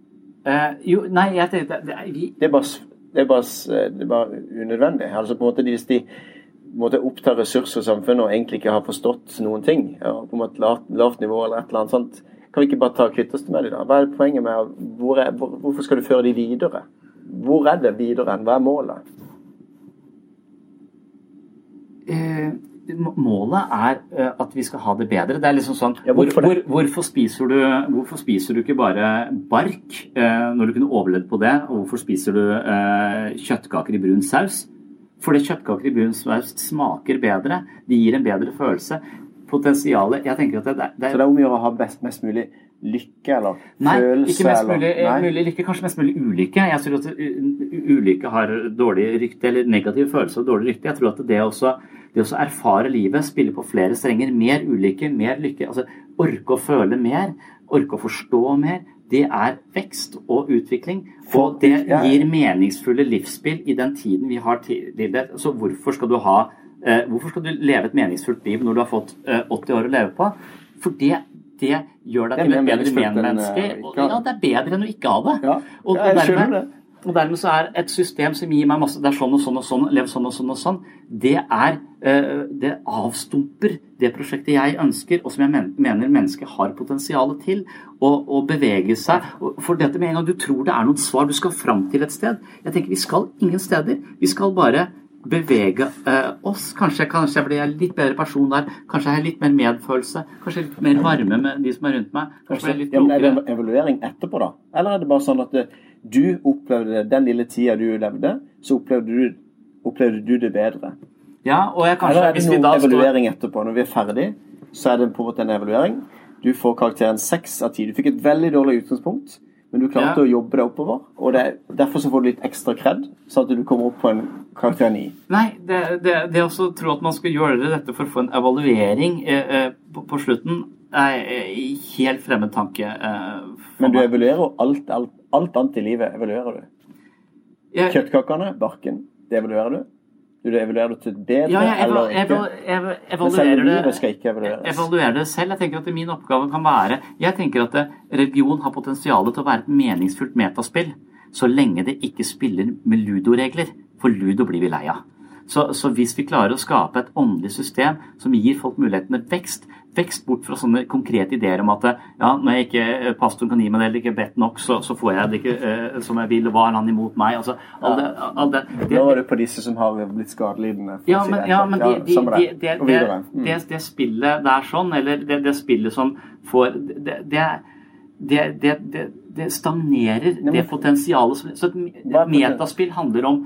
jo, nei, jeg tenkte det, vi... det er bare det er bare, det er bare unødvendig. Altså på en måte Hvis de måte opptar ressurser i samfunnet og egentlig ikke har forstått noen ting, og på en måte lavt, lavt nivå eller et eller annet sånt, kan vi ikke bare ta kvitte oss med dem da? Hva er poenget med hvor er, hvor, Hvorfor skal du føre dem videre? Hvor er det videre enn? Hva er målet? Eh, målet er eh, at vi skal ha det bedre. Det er liksom sånn ja, hvorfor, hvor, hvorfor, spiser du, hvorfor, spiser du, ikke bare bark eh, når du kunne overlevd på det? Og hvorfor spiser du eh, kjøttkaker i brun saus? Fordi kjøttkaker i brun saus smaker bedre. De gir en bedre følelse. Potensialet Jeg tenker at det, det, Så det er om å gjøre å ha best, mest mulig lykke eller nei, følelse? Ikke mest mulig, eller, mulig lykke, kanskje mest mulig ulykke. Jeg tror at ulykke har dårlig rykte, eller negativ følelse og dårlig rykte. Jeg tror at det også det å erfare livet, spille på flere strenger, mer ulykke, mer lykke, altså orke å føle mer, orke å forstå mer, det er vekst og utvikling. Og det gir meningsfulle livsspill i den tiden vi har tildelt. Så hvorfor skal du ha eh, Hvorfor skal du leve et meningsfullt liv når du har fått eh, 80 år å leve på? For det, det gjør deg til et bedre medmenneske. Ja, det er bedre enn å ikke ha det. Ja, jeg skjønner det. Og dermed så er et system som gir meg masse Det er sånn og sånn og sånn, lev sånn og sånn og sånn. Det er eh, Det avstumper det prosjektet jeg ønsker, og som jeg mener mennesket har potensial til å, å, bevege seg. For dette med en gang du tror det er noen svar, du skal fram til et sted. Jeg tenker vi skal ingen steder. Vi skal bare bevege uh, oss. Kanskje, kanskje jeg blir en litt bedre person der. Kanskje jeg har litt mer medfølelse. Kanskje litt mer varme med de som er rundt meg. Kanskje, kanskje litt ja, Er det en evaluering etterpå, da? Eller er det bare sånn at det, du opplevde den lille tida du levde, så opplevde du, opplevde du det bedre. Ja, og jeg kanskje, Eller er det noen evaluering står... etterpå? Når vi er ferdig, så er det på en måte en evaluering. Du får karakteren seks av ti. Du fikk et veldig dårlig utgangspunkt, men du klarte ja. å jobbe deg oppover. og det, Derfor så får du litt ekstra kred, så at du kommer opp på en karakter ni. Nei, det, det, det å tro at man skal gjøre dette for å få en evaluering eh, eh på, på, slutten, er helt fremmed tanke. Eh, men du evaluerer alt, alt Alt annet i livet evaluerer du. Jeg... Kjøttkakene, barken, det evaluerer du. Du evaluerer det til bedre ja, jeg eller ikke? Ev evaluerer det, skal ikke evalueres. evaluerer det selv. Jeg tenker at min oppgave kan være Jeg tenker at religion har potensial til å være et meningsfullt metaspill så lenge det ikke spiller med ludoregler. For ludo blir vi lei av. Så, så, hvis vi klarer å skape et åndelig system som gir folk muligheten til vekst, vekst bort fra sånne konkrete ideer om at ja, når jeg ikke, eh, pastoren kan gi meg det eller ikke bedt nok, så, så, får jeg det ikke eh, som jeg vil. Hva er han imot meg? Altså, all det, all det, det, Nå er det på disse som har blitt skadelidende. Ja, men, ja, men de, de, de, mm. det, spillet der sånn, eller det, spillet som får det, stagnerer det potensialet. Så et metaspill handler om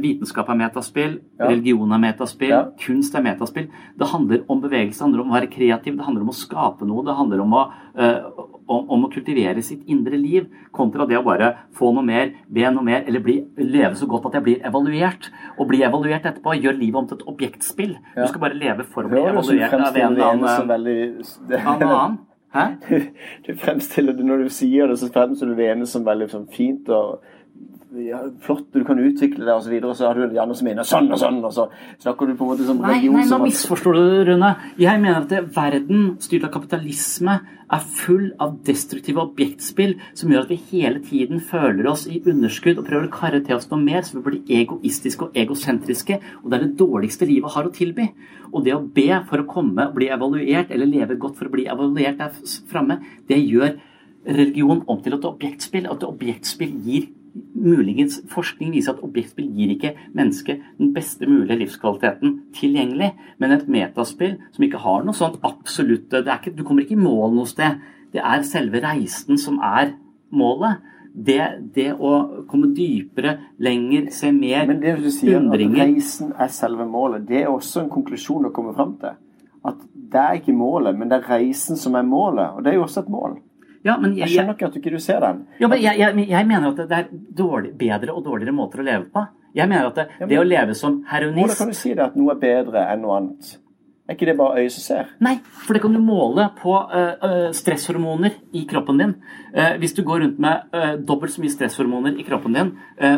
vitenskap er metaspill, ja. religion er metaspill, ja. kunst er metaspill. Det handler om bevegelse, det handler om å være kreativ, det handler om å skape noe. Det handler om å, uh, om, å kultivere sitt indre liv, kontra det å bare få noe mer, be noe mer, eller bli, leve så godt at jeg blir evaluert. Og bli evaluert etterpå gjør livet om til et objektspill. Ja. Du skal bare leve for å bli evaluert av en eller annen. Hæ? Du, fremstiller det når du sier det, så fremstiller du det ene som veldig sånn, fint og ja, flott, du kan utvikle det, og så videre, og så har du de andre som mener sånn og sånn, og så snakker du på en måte som religion Nei, nei, nå misforstår du det, Rune. Jeg mener at det, verden styrt av kapitalisme er full av destruktive objektspill som gjør at vi hele tiden føler oss i underskudd og prøver å karre til oss noe mer, så vi blir egoistiske og egosentriske, og det er det dårligste livet har å tilby. Og det å be for å komme og bli evaluert, eller leve godt for å bli evaluert der framme, det gjør religion om til et objektspill, og et objektspill gir muligens forskning viser at objektspill gir ikke mennesket den beste mulige livskvaliteten tilgjengelig. Men et metaspill som ikke har noe sånt absolutte Du kommer ikke i mål noe sted. Det er selve reisen som er målet. det, det å komme dypere, lenger, se mer, Men det du sier, at reisen er selve målet, det er også en konklusjon å komme fram til. At det er ikke målet, men det er reisen som er målet. Og det er jo også et mål. Ja, men Jeg skjønner ikke at du ikke ser den. Ja, men jeg, jeg, jeg mener at det er dårlig, bedre og dårligere måter å leve på. Jeg mener at det, det å leve som Hvordan kan du si det at noe er bedre enn noe annet? Er ikke det bare øyet som ser? Nei, for det kan du måle på øh, stresshormoner i kroppen din. Uh, hvis du går rundt med uh, dobbelt så mye stresshormoner i kroppen din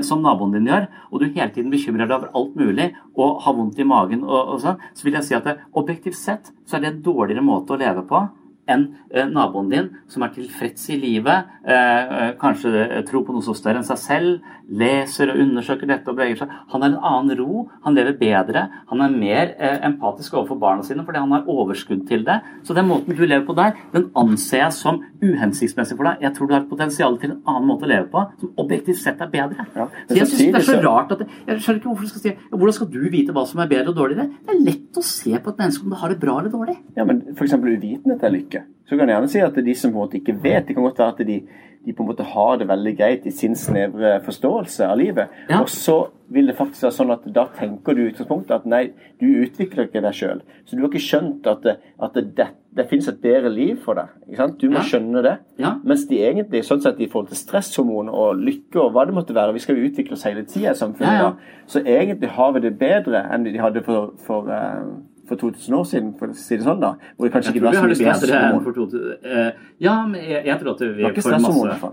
som naboen din gjør, og du hele tiden bekymrer deg over alt mulig og har vondt i magen, og, og sånn, så vil jeg si at det, objektivt sett så er det en dårligere måte å leve på enn eh, naboen din, som er tilfreds i livet, eh, eh, kanskje tror på noe så større enn seg selv, leser og undersøker dette og beveger seg. Han har en annen ro, han lever bedre, han er mer eh, empatisk overfor barna sine fordi han har overskudd til det. Så den måten du lever på der, den anser jeg som uhensiktsmessig for deg. Jeg tror du har et potensial til en annen måte å leve på, som objektivt sett er bedre. så jeg synes det er så rart at det, Jeg skjønner ikke hvorfor du skal si ja, Hvordan skal du vite hva som er bedre og dårligere? Det er lett å se på et menneske om det har det bra eller dårlig. Ja, men f.eks. uvitenhet er lykke. Så kan jeg gjerne si at de som på en måte ikke vet, det kan godt være at de, de på en måte har det veldig greit i sin snevre forståelse av livet. Og så vil det faktisk være sånn at da tenker du i utgangspunktet at nei, du utvikler ikke deg sjøl. Så du har ikke skjønt at det, at det, det, det finnes et bedre liv for deg. Ikke sant? Du må Ja. skjønne det. Ja. Mens de egentlig, sånn sett i forhold til stresshormon og lykke og hva det måtte være, vi skal jo utvikle oss hele tida i samfunnet, Ja, ja. da. så egentlig har vi det bedre enn de hadde for, for, eh, for 2000 år siden, for å si det sånn, da. Hvor det kanskje Jeg ikke var så mye stresshormoner. for to uh, Ja, men jeg, jeg tror at vi får stresshormoner. masse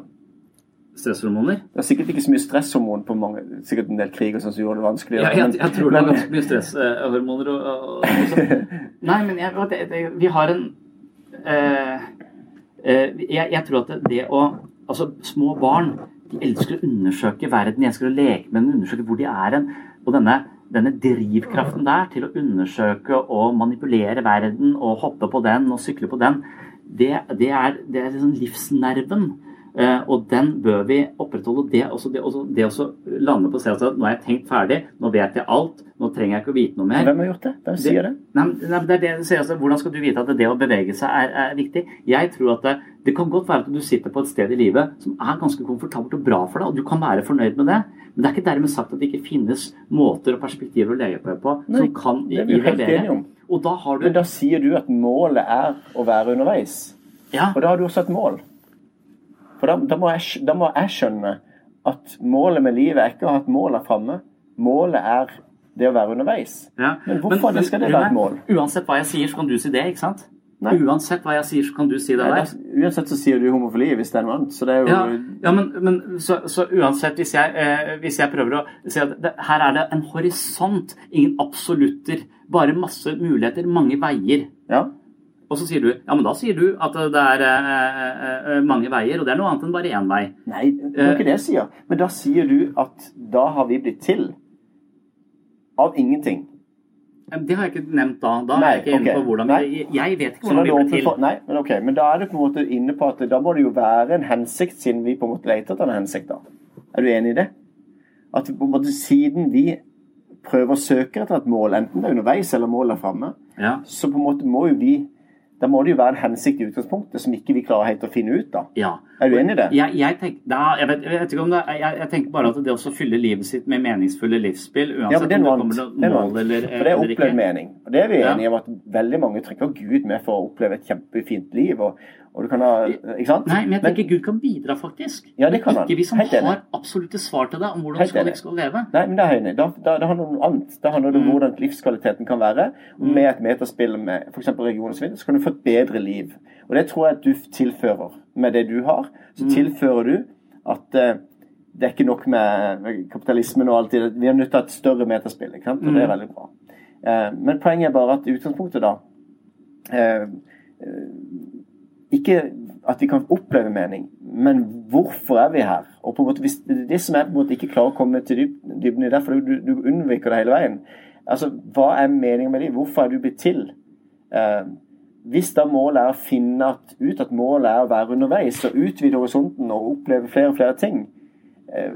stresshormoner. Det er sikkert ikke så mye stresshormon på mange Sikkert en del krig og sånn som gjorde det vanskelig. Ja, jeg, jeg tror det men- var ganske mye stresshormoner og, og, og sånn. Nei, men jeg, det, det, vi har en uh, uh, jeg, jeg tror at det, det å Altså, små barn de elsker å undersøke verden, de elsker å leke med den, undersøke hvor de er hen. Og denne, denne drivkraften der til å undersøke og manipulere verden og hoppe på den og sykle på den, det, det er, det er liksom livsnerven. Eh, og den bør vi opprettholde. Det, også, det, også, det også lande på å si at nå er jeg tenkt ferdig, nå vet jeg alt, nå trenger jeg ikke å vite noe mer. Hvem har gjort det? Hvem sier det? Nei, nei, det er det altså, Hvordan skal du vite at det å bevege seg er, er viktig? Jeg tror at det, det kan godt være at du sitter på et sted i livet som er ganske komfortabelt og bra for deg, og du kan være fornøyd med det. Men det er ikke dermed sagt at det ikke finnes måter og perspektiver å leve på Nei, som kan er involvere. Og da har du Men da sier du at målet er å være underveis. Ja. Og da har du også et mål. For da, da, må jeg, da må jeg skjønne at målet med livet er ikke å ha et mål her framme. Målet er det å være underveis. Ja. Men hvorfor men, skal det være et mål? Uansett hva jeg sier, så kan du si det, ikke sant? Uansett hva jeg sier, så kan du si det Nei, der. uansett så sier du homofili hvis det er noe annet. Så det er jo Ja, ja men, men så, så uansett, hvis jeg, eh, hvis jeg prøver å si at det, her er det en horisont, ingen absolutter, bare masse muligheter, mange veier. Ja. Og så sier du ja, men da sier du at det er eh, eh, mange veier, og det er noe annet enn bare én vei. Nei, det er ikke det jeg sier. Men da sier du at da har vi blitt til av ingenting. Det har jeg ikke nevnt da. Da Nei, er jeg ikke inne på hvordan jeg, Jeg vet ikke hvordan vi det ble til. nei, men ok, men da er det på en måte inne på at da må det jo være en hensikt, siden vi på en måte leter etter en hensikt. da. Er du enig i det? At på en måte siden vi prøver å søke etter et mål, enten det er underveis eller målet er framme, Ja. så på en måte må jo vi Da må det jo være en hensikt i utgangspunktet som ikke vi klarer helt å finne ut. da. Ja. Er du enig i det? Jeg, jeg, tenk, da, jeg, vet, jeg vet ikke om det jeg, tenker bare at det å fylle livet sitt med meningsfulle livsspill, uansett Ja, det om det kommer er noe mål eller, For det er opplevd mening. Og det er vi Ja. enige om at veldig mange trekker Gud med for å oppleve et kjempefint liv. Og, og du kan ha, ikke sant? Nei, men jeg tenker Gud kan bidra, faktisk. Ja, det kan han. Ikke vi som Helt enig. har absolutte svar til deg om hvordan Helt skal du enig. skal leve. Nei, men det er enig. Da, da, det handler om noe annet. Da handler det Mm. om hvordan livskvaliteten kan være. Mm. med et metaspill med f.eks. region og så videre, så kan du få et bedre liv. Og det tror jeg at du tilfører med det du har. Så Mm. tilfører du at uh, det er ikke nok med kapitalismen og alt det Vi er nødt til å ha et større metaspill, ikke sant? og det er Mm. veldig bra. Uh, men poenget er bare at utgangspunktet, da uh, Ikke at vi kan oppleve mening, men hvorfor er vi her? Og på en måte, hvis det er det som jeg på en måte ikke klarer å komme til dybden i, derfor du, du unnviker det hele veien. Altså, Hva er meningen med livet? Hvorfor er du blitt til? Eh, hvis da målet er å finne ut at målet er å være underveis og utvide horisonten og oppleve flere og flere ting, eh,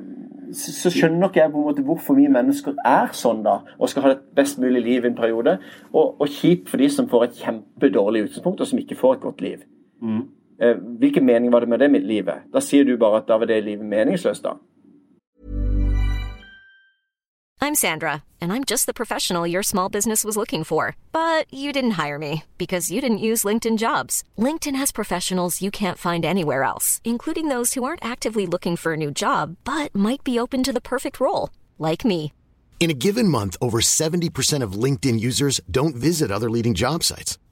så, så skjønner ikke jeg på en måte hvorfor vi mennesker er sånn da, og skal ha et best mulig liv i en periode, og, og kjipt for de som får et kjempedårlig utgangspunkt, og som ikke får et godt liv. Mm. eh, hvilken mening var det med det med livet? Da sier du bare at da var det livet meningsløst, da. I'm Sandra, and I'm just the professional your small business was looking for. But you didn't hire me because you didn't use LinkedIn jobs. LinkedIn has professionals you can't find anywhere else, including those who aren't actively looking for a new job but might be open to the perfect role, like me. In a given month, over 70% of LinkedIn users don't visit other leading job sites.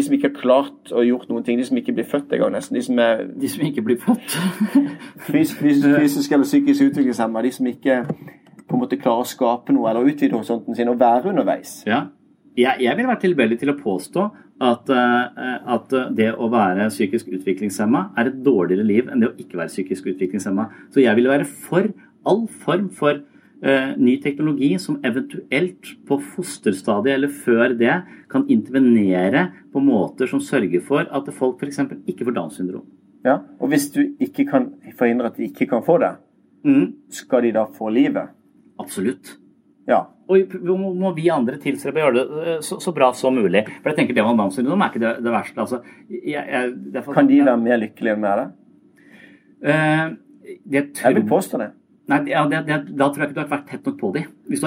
De som ikke har klart å gjort noen ting, de som ikke blir født engang, nesten. De som, er, de som ikke blir født? fysisk, fysisk, fysisk eller psykisk utviklingshemma. De som ikke på en måte klarer å skape noe eller utvide horisonten sin og være underveis. Ja. Jeg, jeg vil være tilbøyelig til å påstå at, uh, at det å være psykisk utviklingshemma er et dårligere liv enn det å ikke være psykisk utviklingshemma. Så jeg vil være for all form for ny teknologi som eventuelt på fosterstadiet eller før det kan intervenere på måter som sørger for at folk f.eks. ikke får Downs syndrom. Ja, og hvis du ikke kan forhindre at de ikke kan få det, mm. skal de da få livet? Absolutt. Ja. Og må, vi andre tilstrebe å gjøre det eh, så, så, bra som mulig. For jeg tenker det med Downs syndrom er ikke det, det verste. Altså, jeg, jeg, derfor, kan de være mer lykkelige med det? Uh, jeg, tror, jeg vil påstå det. Nei, ja, det, det, Da tror jeg ikke du har vært tett nok på dem. Hvis du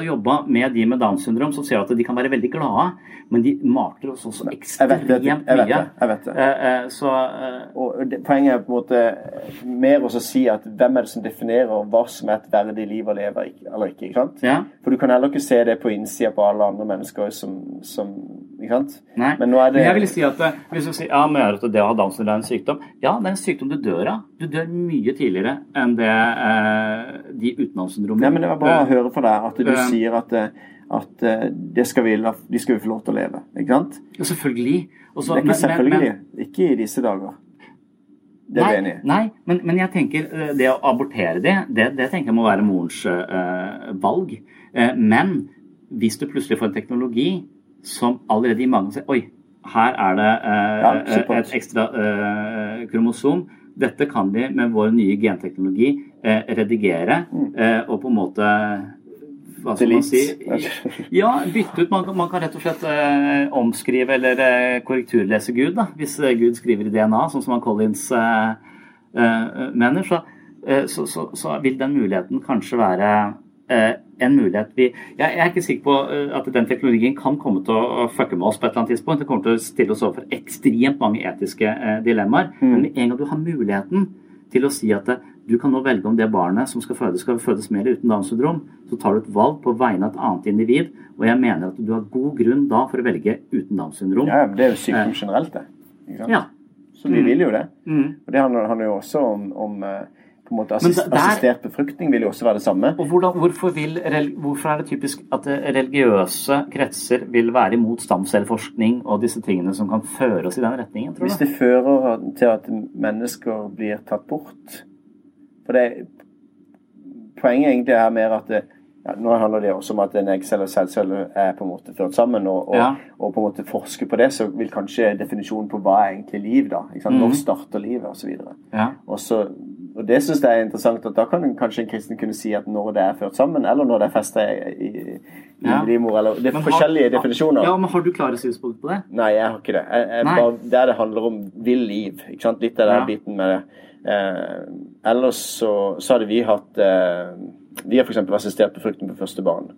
har jobba med de med Downs syndrom, så ser du at de kan være veldig glade, men de mater oss også ekstremt jeg vet det, jeg vet mye. Det, jeg vet det. Eh, eh, så, eh, og det, Poenget er på en måte mer å si at hvem er det som definerer hva som er et verdig liv å leve eller ikke. ikke sant? Ja. For du kan heller ikke se det på innsida på alle andre mennesker som, som ikke sant? Nei. Men nå er det Men jeg vil si at hvis du sier ja, men at det å ha Downs syndrom er en sykdom Ja, det er en sykdom du dør av. Du dør mye tidligere enn det eh, de uten Det var bra å høre fra deg at du sier at at det skal vi, de skal vi få lov til å leve. Ikke sant? Ja, selvfølgelig. Også, det er ikke men, selvfølgelig. Men, men, ikke i disse dager. Det er nei. Nei, men, men, jeg tenker det å abortere det, det, det tenker jeg må være morens uh, valg. Uh, men hvis du plutselig får en teknologi som allerede i mange sier Oi, her er det uh, ja, et ekstra kromosom. Dette kan vi med vår nye genteknologi redigere Mm. og på en måte hva skal man si? Ja, bytte ut. Man, man kan rett og slett eh, omskrive eller eh, korrekturlese Gud, da, hvis eh, Gud skriver i DNA, sånn som han Collins eh, eh, mener. Så, eh, så, så, så, vil den muligheten kanskje være en mulighet vi jeg, jeg, er ikke sikker på at den teknologien kan komme til å fucke med oss på et eller annet tidspunkt. Det kommer til å stille oss overfor ekstremt mange etiske dilemmaer. Mm. Men med en gang du har muligheten til å si at du kan nå velge om det barnet som skal fødes, skal fødes med eller uten Downs syndrom. Så tar du et valg på vegne av et annet individ, og jeg mener at du har god grunn da for å velge uten Downs syndrom. Ja, men det er jo sykdom generelt, det. Ja. Så vi vil jo det. Mm. Og det handler, handler jo også om, om på en måte assist, der, Assistert befruktning vil jo også være det samme. Og hvordan, hvorfor, vil, hvorfor, er det typisk at religiøse kretser vil være imot stamcelleforskning og disse tingene som kan føre oss i den retningen? tror du? Hvis det fører til at mennesker blir tatt bort For det, Poenget egentlig er mer at det, ja, Nå handler det også om at en eggcelle og sædcelle er på en måte ført sammen. Og, og, ja. og, på en måte forske på det, så vil kanskje definisjonen på hva er egentlig liv, da. Ikke? Mm. Når starter livet, osv. Ja. Og så og det syns jeg er interessant. at Da kan kanskje en kristen kunne si at når det er ført sammen, eller når det er festa i, i, i Ja. livmor. Eller, det er Men forskjellige har- definisjoner. Ja, men Har du klare synspunkter på det? Nei, jeg har ikke det. Jeg, jeg bare, der det handler om vill liv. ikke sant? Litt av den Ja. biten med det. Eh, ellers så, så hadde vi hatt eh, Vi har f.eks. assistert befruktning på første barn.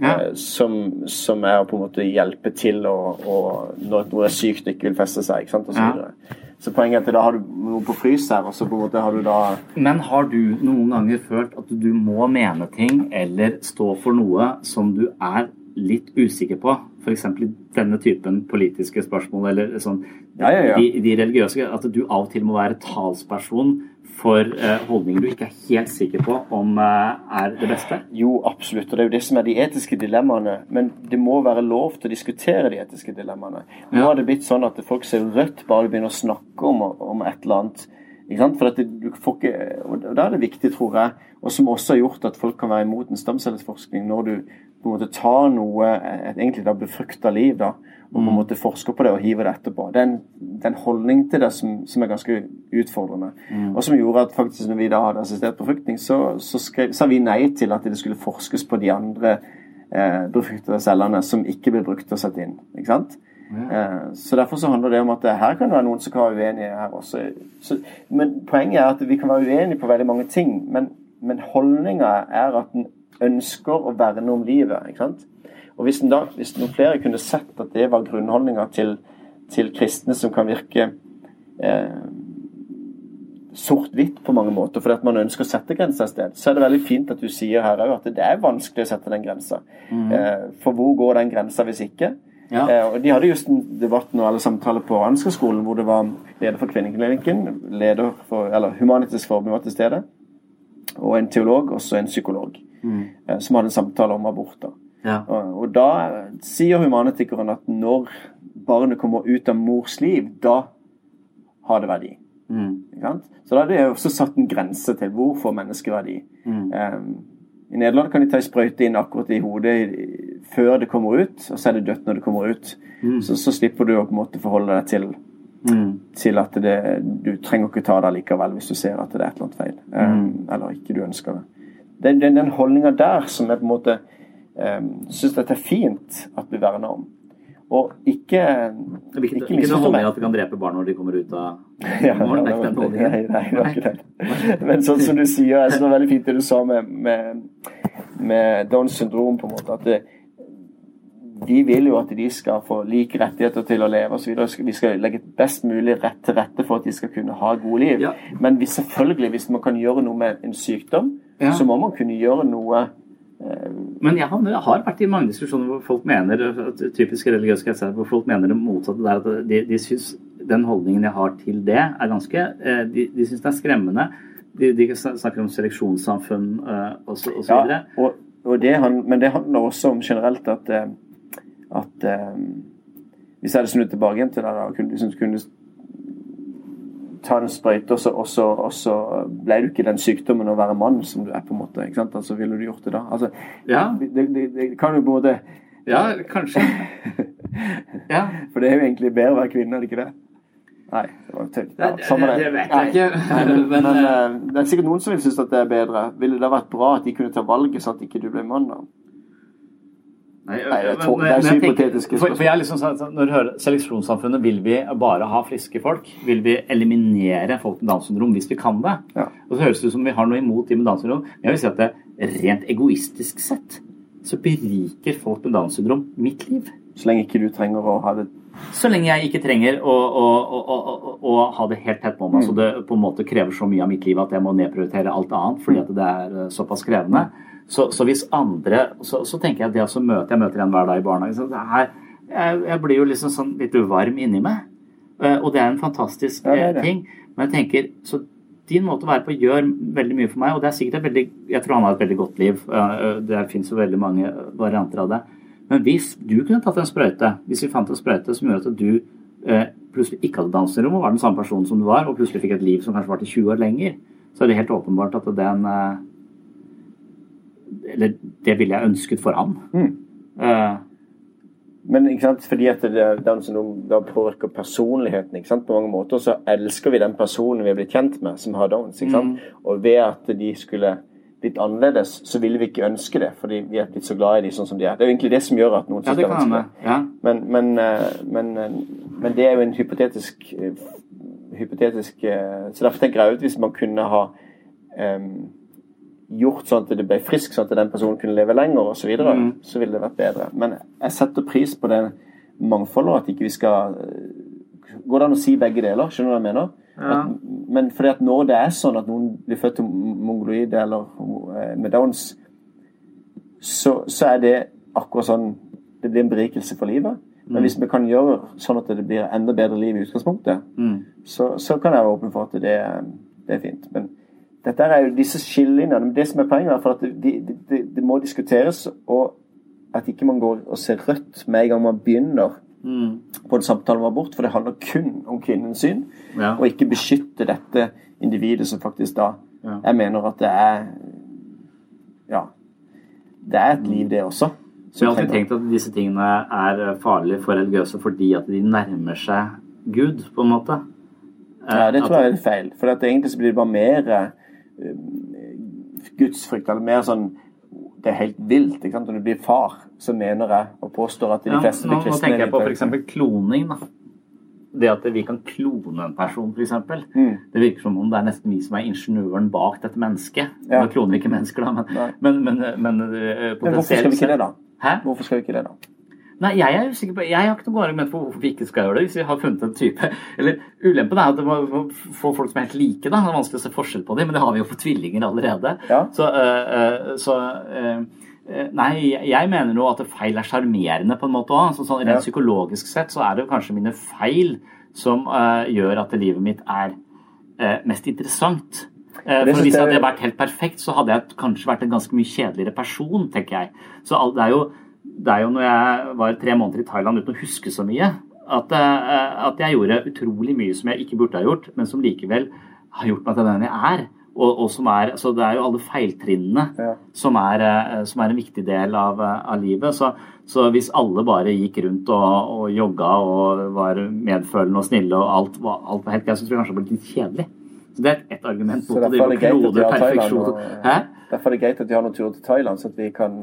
Ja. Eh, som, som er å på en måte hjelpe til å, å, når noe er sykt og ikke vil feste seg. ikke sant? Og så, Ja. Så poenget er at da har du noe på frys her, og så på en måte har du da Men har du noen ganger følt at du må mene ting eller stå for noe som du er litt usikker på? F.eks. i denne typen politiske spørsmål eller sånn Ja, ja, ja. De, de religiøse. At du av og til må være talsperson for eh, holdninger du ikke er helt sikker på om eh, er det beste? Jo, absolutt. Og det er jo det som er de etiske dilemmaene. Men det må være lov til å diskutere de etiske dilemmaene. Nå har det blitt sånn at folk ser rødt bare begynner å snakke om, om et eller annet. For det, du får ikke, og da er det viktig, tror jeg, og som også har gjort at folk kan være imot en stamcellesforskning, når du på en måte tar noe, et egentlig da befrukta liv, da, og på en måte forsker på det og hiver det etterpå. Det er en, det er en holdning til det som, som er ganske utfordrende. Mm. Og som gjorde at faktisk når vi da hadde assistert befruktning, så, så skrev, sa vi nei til at det skulle forskes på de andre eh, befruktede cellene som ikke ble brukt og satt inn. ikke sant? Eh, Så Derfor så handler det om at her kan det være noen som kan være uenige her også. Så, men poenget er at vi kan være uenige på veldig mange ting. Men, men holdninga er at en ønsker å verne om livet. ikke sant? Og Hvis, da, hvis noen flere kunne sett at det var grunnholdninga til, til kristne som kan virke eh, sort-hvitt på mange måter, fordi at man ønsker å sette grenser et sted, så er det veldig fint at du sier her òg at det er vanskelig å sette den grensa. Mm. Eh, for hvor går den grensa hvis ikke? Ja. Eh, og De hadde just en debatt nå, eller samtale på Ansgar-skolen hvor det var leder for Kvinneklinikken, leder for, eller Humanitisk Forbund var til stede, og en teolog, også en psykolog, Mm. eh, som hadde en samtale om aborter. Ja. Og, og da sier humanitikeren at når barnet kommer ut av mors liv, da har det verdi. Mm. Så da er det også satt en grense til hvor får menneskeverdi. Mm. Um, I Nederland kan de ta en sprøyte inn akkurat i hodet før det kommer ut, og så er det dødt når det kommer ut. Mm. Så, så slipper du å på en måte forholde deg til, Mm. til at det, du trenger ikke ta det likevel hvis du ser at det er et eller annet feil. Um, eller ikke du ønsker det. Det er den, den holdninga der som er på en måte syns dette er fint at vi verner om. Og ikke Det er ikke, ikke noe med holdning at vi kan drepe barn når de kommer ut av Ja. Det er nei, nei, nei, det var ikke den. Men sånn som du sier, jeg synes det var veldig fint det du sa med, med, med Downs syndrom, på en måte. At det, vi vil jo at de skal få like rettigheter til å leve osv. Vi skal legge best mulig rett til rette for at de skal kunne ha gode liv. Men hvis, selvfølgelig, hvis man kan gjøre noe med en sykdom, Ja. så må man kunne gjøre noe Men jeg har, jeg har vært i mange diskusjoner hvor folk mener at typiske religiøse kretser, hvor folk mener det motsatte. der at De, de syns den holdningen jeg har til det, er ganske eh, De, de syns det er skremmende. De, de snakker om seleksjonssamfunn eh, så, og videre. Ja, og, og det, men det handler også om generelt at, eh, at um, Hvis jeg hadde snudd tilbake igjen til det, da kunne, kunne ta en sprøyte, og så, ble du ikke den sykdommen å være mann som du er, på en måte. ikke sant? Altså, Ville du gjort det da? Altså, Ja. det, det, det kan jo på en måte Ja, kanskje. ja. For det er jo egentlig bedre å være kvinne, er det ikke det? Nei, det var tøft. Ja, Det- det vet jeg ikke. Nei, men, Men, men, eh, det er sikkert noen som vil synes at det er bedre. Ville det vært bra at de kunne ta valget sånn at ikke du ble mann? da? Nei, Nei, jeg men- det er så jeg tenker- for, for jeg er liksom sånn, Når du hører seleksjonssamfunnet, vil vi bare ha friske folk? Vil vi eliminere folk med Downs syndrom hvis vi kan det? Og så høres det ut som vi har noe imot de med Downs syndrom. Men jeg vil si at det rent egoistisk sett så beriker folk med Downs syndrom mitt liv. Så lenge ikke du trenger å ha det Så lenge jeg ikke trenger å, å, å, å, ha det helt tett på meg, så det på en måte krever så mye av mitt liv at jeg må nedprioritere alt annet fordi at det er eh, såpass krevende. Så, så hvis andre så, så tenker jeg at det å møte Jeg møter en hver dag i barnehagen. Her, jeg, jeg blir jo liksom sånn litt uvarm inni meg. Eh, Og det er en fantastisk Ja, det eh, det. ting. Men jeg tenker så din måte å være på gjør veldig mye for meg, og det er sikkert et veldig Jeg tror han har et veldig godt liv. Eh, Det fins jo veldig mange varianter av det. Men hvis du kunne tatt en sprøyte, hvis vi fant en sprøyte som gjorde at du eh, plutselig ikke hadde Downs syndrom og var den samme personen som du var, og plutselig fikk et liv som kanskje varte 20 år lenger, så er det helt åpenbart at den eh, Eller det ville jeg ønsket for ham. Mm. Uh, men ikke sant, fordi at det, det er som da påvirker personligheten ikke sant, på mange måter, så elsker vi den personen vi er blitt kjent med, som har downs. ikke sant? Mm. Og ved at de skulle blitt annerledes, så ville vi ikke ønske det, fordi vi er blitt så glad i de sånn som de er. Det er jo egentlig det som gjør at noen Ja, det er vanskelig. Ja. Men, men, eh, men, eh, men det er jo en hypotetisk, hypotetisk Så derfor tenker jeg ut hvis man kunne ha em, gjort sånn at det ble frisk, sånn at den personen kunne leve lenger osv., så, videre, Mm. så ville det vært bedre. Men jeg setter pris på det mangfoldet, og at ikke vi skal eh, Går det an å si begge deler? Skjønner du hva jeg mener? Ja. At, men fordi at når det er sånn at noen blir født til mongoloid eller eh, med downs, så, så er det akkurat sånn Det blir en berikelse for livet. Men Mm. hvis vi kan gjøre sånn at det blir enda bedre liv i utgangspunktet, Mm. så, så kan jeg være åpen for at det, det er fint. Men dette er jo disse skillelinjene. Det som er poenget, er at det, de, de, de må diskuteres, og at ikke man går og ser rødt med en gang man begynner Mm. på en samtale om abort, for det handler kun om kvinnens syn, Ja. og ikke beskytte dette individet som faktisk da Ja. Jeg mener at det er Ja. Det er et liv, det også. Så jeg har alltid tenkt at disse tingene er farlige for religiøse fordi at de nærmer seg Gud, på en måte. Ja, det Eh, tror jeg er feil. For at egentlig så blir det bare mer eh, gudsfrykt, eller mer sånn Det er helt vilt. ikke sant? Når du blir far, så mener jeg og påstår at de Ja, fleste nå, kristne nå tenker jeg på f.eks. kloning. da. Det at vi kan klone en person, f.eks. Mm. Det virker som om det er nesten vi som er ingeniøren bak dette mennesket. Ja. Nå kloner vi ikke mennesker, da, men, men, men, men, eh, Men hvorfor skal vi ikke det, da? Hæ? Hvorfor skal vi ikke det, da? Nei, jeg er usikker på Jeg har ikke noe argument for hvorfor vi ikke skal gjøre det. Hvis vi har funnet en type Eller ulempen er at det må få folk som er helt like. da Det er vanskelig å se forskjell på dem, men det har vi jo for tvillinger allerede. Så, øh, øh, så øh, øh, Nei, jeg mener jo at feil er sjarmerende på en måte òg. Så, sånn, rent Ja. psykologisk sett så er det jo kanskje mine feil som øh, gjør at livet mitt er øh, mest interessant. For Hvis jeg- det hadde vært helt perfekt, så hadde jeg kanskje vært en ganske mye kjedeligere person, tenker jeg. Så det er jo, det er jo når jeg var tre måneder i Thailand uten å huske så mye, at, eh, at jeg gjorde utrolig mye som jeg ikke burde ha gjort, men som likevel har gjort meg til den jeg er. Og, og som er, så Det er jo alle feiltrinnene som, er, eh, som er en viktig del av, eh, av livet. Så, så hvis alle bare gikk rundt og, og jogga og var medfølende og snille, og alt alt var helt greit, så tror jeg kanskje det ble litt kjedelig. Så Det er et argument mot å derfor er drive det og greit at klone vi har perfeksjon. Derfor er det greit at vi har noen turer til Thailand, så at vi kan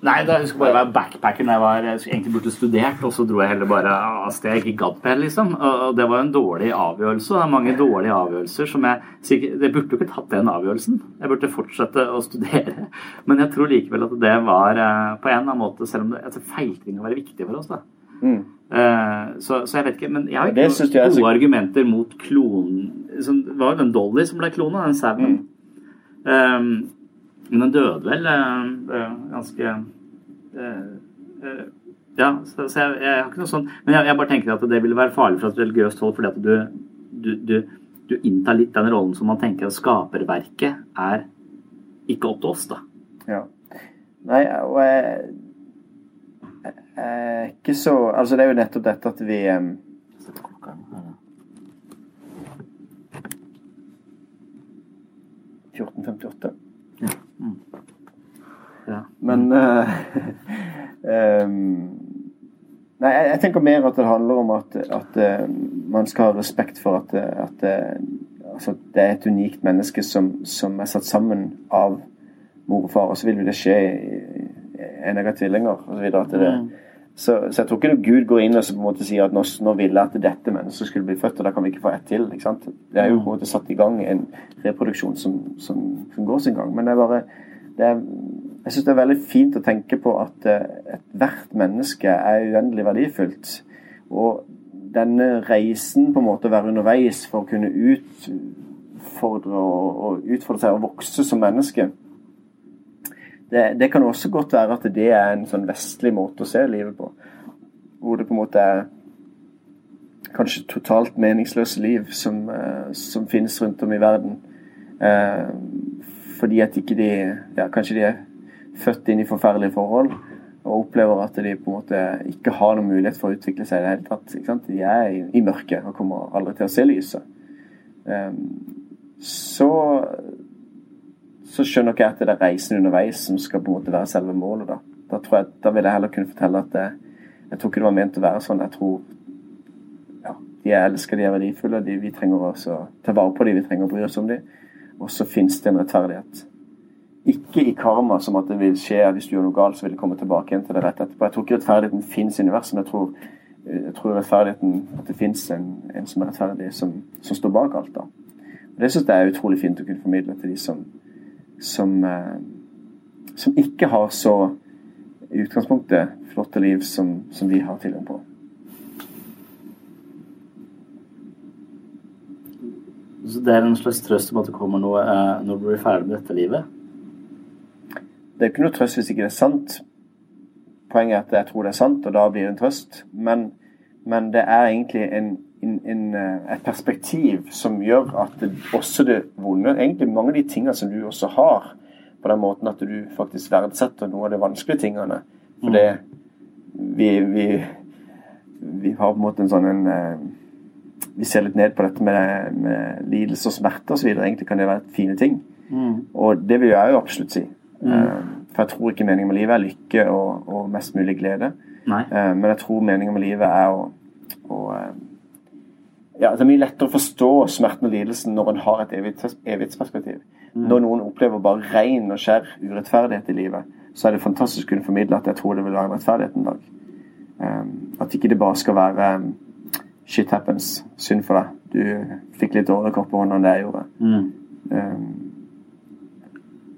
Nei, da, jeg skulle bare være backpacker når jeg var jeg egentlig burde studert, og så dro jeg heller bare av sted. Jeg ikke gadd mer, liksom. Og det var en dårlig avgjørelse. Det er mange dårlige avgjørelser som jeg sikkert Jeg burde jo ikke tatt den avgjørelsen. Jeg burde fortsette å studere. Men jeg tror likevel at det var eh, på en eller annen måte, selv om det, altså, feiltring kan være viktig for oss, da. Mm. Eh, så, så jeg vet ikke, men jeg har ikke noen er så- argumenter mot klonen det var jo den Dolly som ble klona, den sauen. Mm. Um, men den døde vel eh, ganske eh, eh, Ja, så, så jeg, jeg har ikke noe sånn Men jeg, jeg bare tenker at det ville være farlig fra et religiøst hold, fordi at du, du, du, du inntar litt den rollen som man tenker at skaperverket er ikke opp til oss, da. Ja. Nei, og jeg, jeg er ikke så Altså, det er jo nettopp dette at vi em, «1458». Ja. Men uh, um, Nei, jeg, jeg tenker mer at det handler om at, at uh, man skal ha respekt for at, at uh, altså, det er et unikt menneske som, som er satt sammen av mor og far, og så vil jo det skje i, i en av tvillinger osv. At det, Mm. Så, så jeg tror ikke Gud går inn og så på en måte sier at nå, nå ville jeg at dette mennesket skulle bli født, og da kan vi ikke få ett til. ikke sant? Det er jo på en måte satt i gang en reproduksjon som, som, som går sin gang. Men det er bare det er, Jeg syns det er veldig fint å tenke på at eh, ethvert menneske er uendelig verdifullt. Og denne reisen på en måte å være underveis for å kunne utfordre og, og utfordre seg og vokse som menneske det, det kan også godt være at det er en sånn vestlig måte å se livet på. Hvor det på en måte er kanskje totalt meningsløse liv som, eh, som finnes rundt om i verden. Eh, fordi at ikke de ja, Kanskje de er født inn i forferdelige forhold og opplever at de på en måte ikke har noen mulighet for å utvikle seg i det hele tatt. Ikke sant? De er i, i mørket og kommer aldri til å se lyset. Eh, så så skjønner jeg at det er reisen underveis som skal på en måte være selve målet. Da Da tror jeg, da vil jeg heller kunne fortelle at det, Jeg tror ikke det var ment å være sånn. Jeg tror ja, de er elska, de er verdifulle. De, vi trenger å ta vare på de, vi trenger å bry oss om de. Og så finnes det en rettferdighet. Ikke i karma, som at det vil skje hvis du gjør noe galt, så vil det komme tilbake igjen til det rett etterpå. Jeg tror ikke rettferdigheten finnes i universet, men jeg tror, jeg tror rettferdigheten at det finnes en, en, som er rettferdig, som, som står bak alt. da. Og Det syns jeg er utrolig fint å kunne formidle til de som, som, eh, som ikke har så i utgangspunktet flotte liv som, som vi har tilgang på. Så det er en slags trøst om at det kommer noe eh, når du blir ferdig med dette livet? Det er ikke noe trøst hvis ikke det er sant. Poenget er at jeg tror det er sant, og da blir det en trøst. Men, men det er egentlig en, en, en, eh, et perspektiv som gjør at det, også det vonde Egentlig mange av de tingene som du også har, på den måten at du faktisk verdsetter noe av de vanskelige tingene. For det vi, vi, vi har på en måte en sånn en eh, vi ser litt ned på dette med, med lidelse og smerte osv. Egentlig kan det være fine ting. Mm. Og det vil jeg jo absolutt si. Mm. Uh, for jeg tror ikke meningen med livet er lykke og, og mest mulig glede. Nei. Men jeg tror meningen med livet er å, å ja, Det er mye lettere å forstå smerten og lidelsen når en har et evighetsperspektiv. Mm. Når noen opplever bare ren og skjær urettferdighet i livet, så er det fantastisk å kunne formidle at jeg tror det vil være en rettferdighet en dag. Um, at ikke det bare skal være um, shit happens. Synd for deg. Du fikk litt dårligere kort på hånda enn det jeg gjorde. Mm. Um,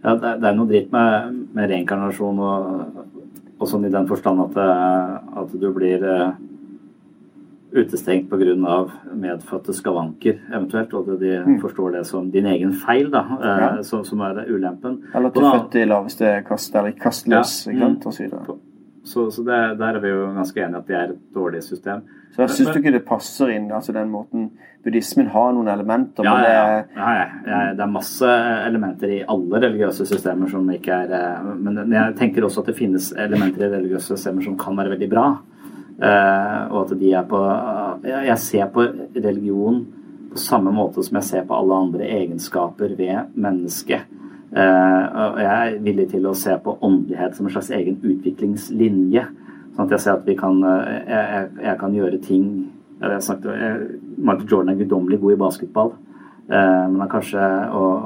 ja, det, det er noe dritt med, med reinkarnasjon og, og sånn i den forstand at, at du blir eh, utestengt pga. medfødte skavanker, eventuelt, og at de Mm. forstår det som din egen feil, da, eh, Ja. som, som er ulempen. eller at du er født i laveste kast, eller kastløs, Ja. ikke sant, og så. Så, så det, der er vi jo ganske enige at det er et dårlig system. Så jeg syns du ikke det passer inn, altså den måten Buddhismen har noen elementer, Ja, men det ja, er ja. ja. Det er masse elementer i alle religiøse systemer som ikke er eh, Men men jeg tenker også at det finnes elementer i religiøse systemer som kan være veldig bra. Eh, og at de er på Jeg ser på religion på samme måte som jeg ser på alle andre egenskaper ved mennesket. Eh, og jeg er villig til å se på åndelighet som en slags egen utviklingslinje. Sånn at jeg ser at vi kan eh, Jeg, jeg, jeg kan gjøre ting jeg jeg, Michael Jordan er guddommelig god i basketball. Men han kanskje og,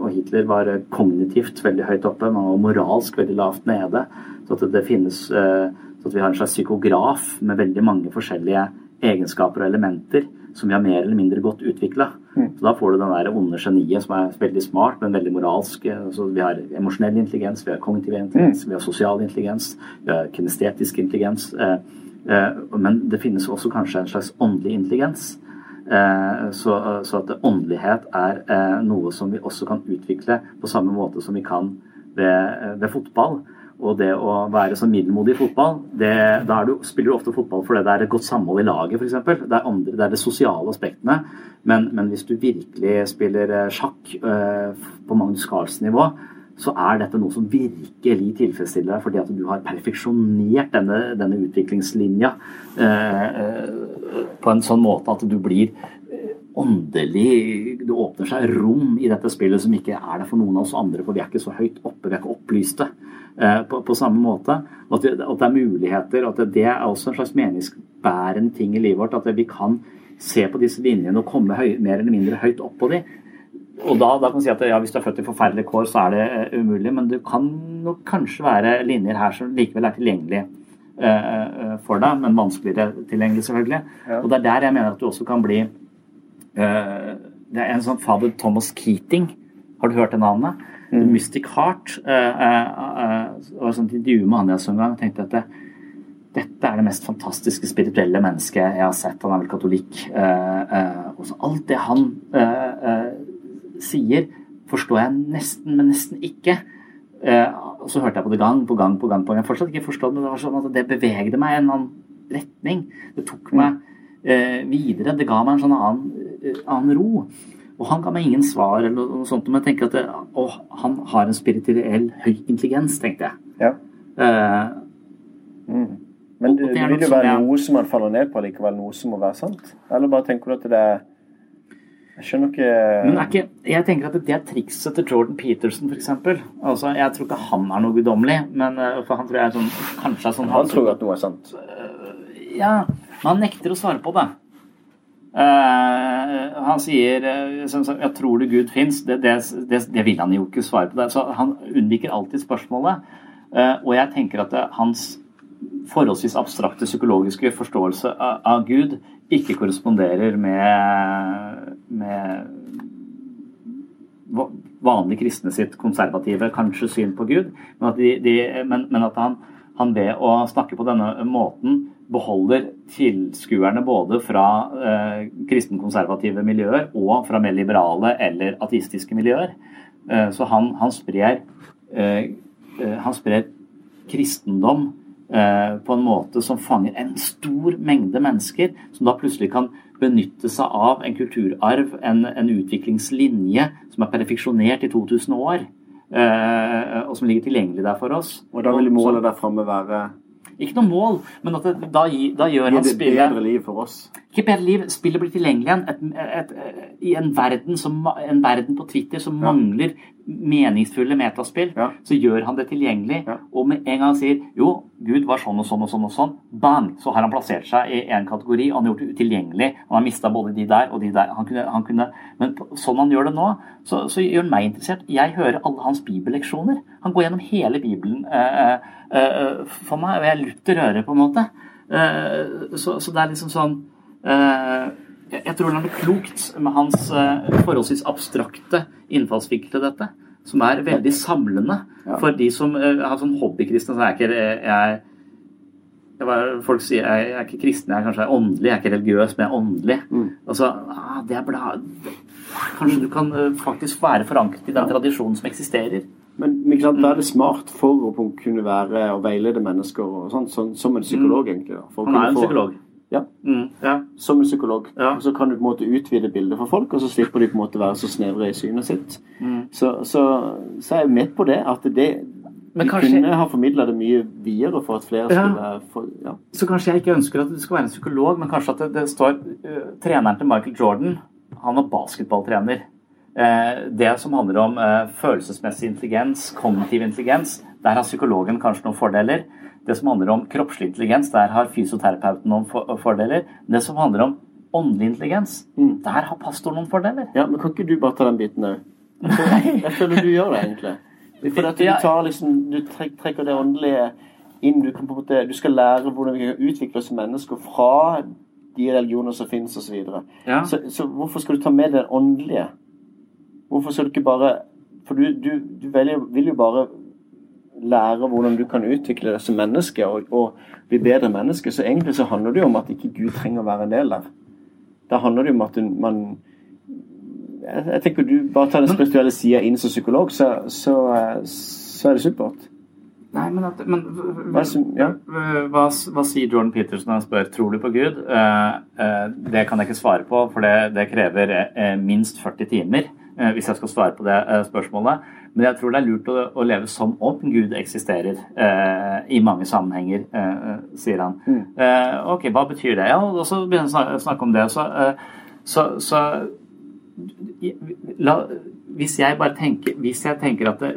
og Hitler var kognitivt veldig høyt oppe, men han var moralsk veldig lavt nede. Så at det finnes eh, så at vi har en slags psykograf med veldig mange forskjellige egenskaper og elementer som vi har mer eller mindre godt utvikla. Så da får du den der onde geniet som er veldig smart, men veldig moralsk. Så vi har emosjonell intelligens, vi har kognitiv intelligens, vi har sosial intelligens, vi har kinestetisk intelligens. Eh, eh, men det finnes også kanskje en slags åndelig intelligens. Eh, Så, så at åndelighet er noe som vi også kan utvikle på samme måte som vi kan ved, ved fotball. Og det å være så middelmodig i fotball, det, da du, spiller du ofte fotball fordi det er et godt samhold i laget, f.eks. Det, er det er de sosiale aspektene. Men, men hvis du virkelig spiller eh, sjakk eh, på Magnus Carlsen-nivå, så er dette noe som virkelig tilfredsstiller deg, fordi at du har perfeksjonert denne, denne utviklingslinja eh, eh, på en sånn måte at du blir åndelig Det åpner seg rom i dette spillet som ikke er det for noen av oss andre, for vi er ikke så høyt oppe, vi er ikke opplyste på, på samme måte. At, det, at det er muligheter, at det er også en slags meningsbærende ting i livet vårt. At vi kan se på disse linjene og komme høy, mer eller mindre høyt opp på de. Og da, da kan man si at ja, Hvis du er født i forferdelige kår, så er det uh, umulig. Men det kan nok kanskje være linjer her som likevel er tilgjengelige eh, eh, for deg, men vanskeligere tilgjengelig, selvfølgelig. Og det er der jeg mener at du også kan bli uh, Det er en sånn fader Thomas Keating. Har du hørt det navnet? The Mystic Heart. Eh, eh, eh, et sånt intervju med han jeg så en gang. og tenkte at det, dette er det mest fantastiske spirituelle mennesket jeg har sett. Han er vel katolikk. Og så alt det han sier, forstår jeg nesten, men nesten ikke. Og så hørte jeg på det gang på gang på gang. på gang. Jeg fortsatt ikke forstått, men det var sånn at det bevegde meg i en annen retning. Det tok meg eh, videre. Det ga meg en sånn annen, annen ro. Og han ga meg ingen svar, eller noe sånt, men jeg tenker at det, å, han har en spirituell høy intelligens, tenkte jeg. Ja. Eh, Men det, det vil jo sånn, være jeg... noe som man faller ned på likevel, noe som må være sant? Eller bare tenker du at det er Jeg skjønner ikke Men er ikke, jeg tenker at det er trikset til Jordan Peterson, f.eks. Altså, jeg tror ikke han er noe guddommelig, men eh, for han tror jeg er sånn, kanskje er sånn Han tror at noe er sant. Ja, men han nekter å svare på det. Eh, han sier uh, som, 'Jeg tror du Gud fins'. Det, det, det, det, vil han jo ikke svare på. Det. Så han unnviker alltid spørsmålet. Uh, og jeg tenker at hans forholdsvis abstrakte psykologiske forståelse av, av Gud ikke korresponderer med, med vanlige kristne sitt konservative kanskje syn på Gud, men at, de, de, men, men at han, han, ved å snakke på denne måten beholder tilskuerne både fra eh, kristenkonservative miljøer og fra mer liberale eller ateistiske miljøer. Eh, så han, han, sprer, eh, eh han sprer kristendom eh, på en måte som fanger en stor mengde mennesker, som da plutselig kan benytte seg av en kulturarv, en, en utviklingslinje som er perfeksjonert i 2000 år, eh, og som ligger tilgjengelig der for oss. Og da vil målet der framme være ikke noe mål, men at det, da, da, gjør han spillet Bedre liv for oss. Ikke bedre liv. Spillet blir tilgjengelig igjen. Et, et, et, I en verden, som, en verden, på Twitter som ja. mangler meningsfulle metaspill, ja. så gjør han det tilgjengelig. Ja. Og med en gang han sier jo, Gud var sånn og sånn og sånn, og sånn, bang, så har han plassert seg i en kategori. og Han har gjort det utilgjengelig. Han har mista både de der og de der. Han kunne, han kunne, men sånn han gjør det nå, så, så, gjør han meg interessert. Jeg hører alle hans bibelleksjoner. Han går gjennom hele Bibelen eh, eh, for meg, og jeg lutter øret, på en måte. Eh, så, så, det er liksom sånn Jeg tror det er klokt med hans forholdsvis abstrakte innfallsvinkel til dette som er veldig samlende for de som har sånn hobbykristne. Så er ikke jeg, Folk sier jeg, er ikke kristen, jeg er kanskje åndelig. Jeg er ikke religiøs, men jeg er åndelig. Mm. Altså, ah, det er bla, Kanskje du kan faktisk være forankret i den tradisjonen som eksisterer. Men, men sant, da er det smart for å kunne være og veilede mennesker og sånt, som, som en psykolog, mm. egentlig. Da, Han er en psykolog. Ja. Mm, ja. Som en psykolog. Ja. Så kan du på en måte utvide bildet for folk, og så slipper de på en måte være så snevre i synet sitt. Mm. Så, så, så, er jeg med på det. At det men de kanskje, kunne ha formidla det mye videre for at flere ja. skulle få, ja. Så kanskje jeg ikke ønsker at du skal være en psykolog, men kanskje at det, det står uh, Treneren til Michael Jordan, han var basketballtrener. Uh, det som handler om uh, følelsesmessig intelligens, kognitiv intelligens, der har psykologen kanskje noen fordeler. Det som handler om kroppslig intelligens, der har fysioterapeuten noen fordeler. Det som handler om åndelig intelligens, mm. der har pastoren noen fordeler. Ja, men Kan ikke du bare ta den biten òg? Jeg, føler du gjør det, egentlig. For at du, tar liksom, du trekker det åndelige inn. Du, kan på en måte, du skal lære hvordan vi kan utvikle oss som mennesker fra de religioner som finnes, osv. Så, videre. ja. så Så hvorfor skal du ta med det åndelige? Hvorfor skal du ikke bare For du, du, du velger, vil jo bare lære hvordan du kan utvikle deg som menneske og, og, bli bedre menneske. Så egentlig så handler det jo om at ikke Gud trenger å være en del der. Da handler det jo om at man jeg, jeg tenker Du bare tar den spirituelle sida inn som psykolog, så, så, så, er det supert. Nei, men, at, men hva, ja. hva, hva, sier Jordan Peterson når han spør tror du på Gud? Uh, uh, det kan jeg ikke svare på, for det, det krever uh, minst 40 timer hvis jeg skal svare på det spørsmålet. Men jeg tror det er lurt å, å leve som om Gud eksisterer eh, i mange sammenhenger, eh, sier han. Mm. Eh, ok, hva betyr det? Ja, og så begynner han å snakke om det. Så, eh, så, så la, hvis jeg bare tenker Hvis jeg tenker at det,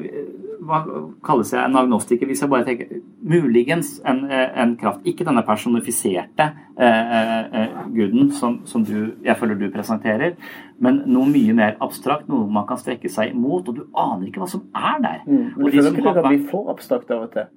hva kalles jeg en agnostiker hvis jeg bare tenker muligens en, en kraft. Ikke denne personifiserte eh, eh, guden som, som du, jeg føler du presenterer, men noe mye mer abstrakt, noe man kan strekke seg imot, og du aner ikke hva som er der. Mm. Men du føler ikke det kan bli for abstrakt av og til?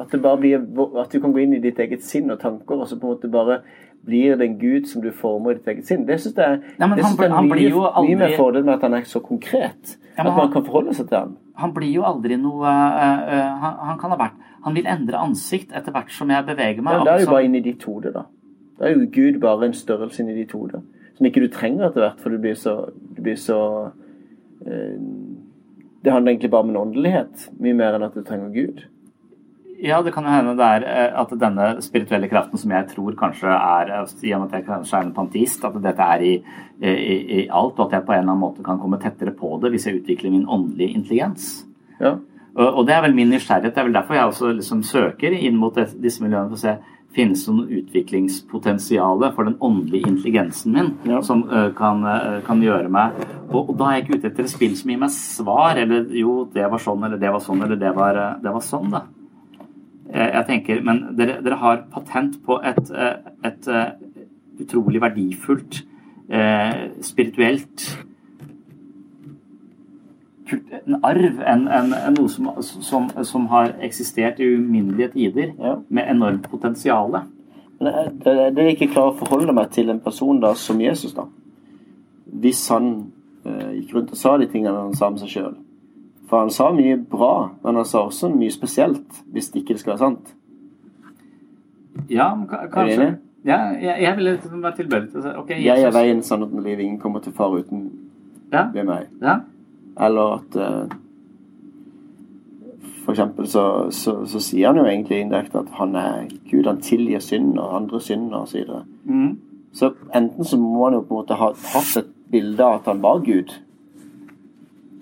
At, det bare blir, at du kan gå inn i ditt eget sinn og tanker, og så på en måte bare blir det en gud som du former i ditt eget sinn. Det syns jeg, ja, det synes jeg er mye, aldri... mye mer fordel med at han er så konkret. Ja, at man han, kan forholde seg til han. Han blir jo aldri noe uh, uh, han, han, kan ha vært Han vil endre ansikt etter hvert som jeg beveger meg. Ja, det er jo bare inni ditt hode, da. Da er jo Gud bare en størrelse inni ditt hode. Som ikke du trenger etter hvert, for du blir så, du blir så uh, Det handler egentlig bare om en åndelighet, mye mer enn at du trenger Gud. Ja, det kan jo hende det er eh, at denne spirituelle kraften som jeg tror kanskje er eh, med at jeg kanskje er en pantist, at dette er i, i, i, alt, og at jeg på en eller annen måte kan komme tettere på det hvis jeg utvikler min åndelige intelligens. Ja. Og, og, det er vel min nysgjerrighet. Det er vel derfor jeg også liksom søker inn mot disse miljøene for å se finnes det noe utviklingspotensial for den åndelige intelligensen min ja. som uh, kan, uh, kan, gjøre meg og, og, da er jeg ikke ute etter et spill som gir meg svar, eller jo, det var sånn, eller det var sånn, eller det var, det var sånn, da. Eh, jeg tenker, Men dere, dere har patent på et, eh, et, et utrolig verdifullt, eh, spirituelt en arv, en, en, en noe som, som, som, har eksistert i uminnelige tider, ja. med enormt potensial. Det, det, det er ikke klarer å forholde meg til en person da, som Jesus, da. Hvis han eh, gikk rundt og sa de tingene han sa om seg sjøl. For han sa mye bra, men han sa også mye spesielt, hvis det ikke skal være sant. Ja, kanskje. Ja, jeg, jeg ville være tilbøyelig til å si okay, Jeg er veien, sannheten og livet. Ingen kommer til far uten ja. ved meg. Ja. Eller at uh, For eksempel så, så, så, sier han jo egentlig indirekte at han er Gud. Han tilgir synd og andre synder osv. Så, mm. så enten så må han jo på en måte ha hatt et bilde av at han var Gud,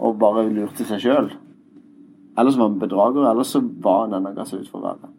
og bare lurte seg sjøl. Eller så var han bedrager, eller så var han den han ga seg ut for å være.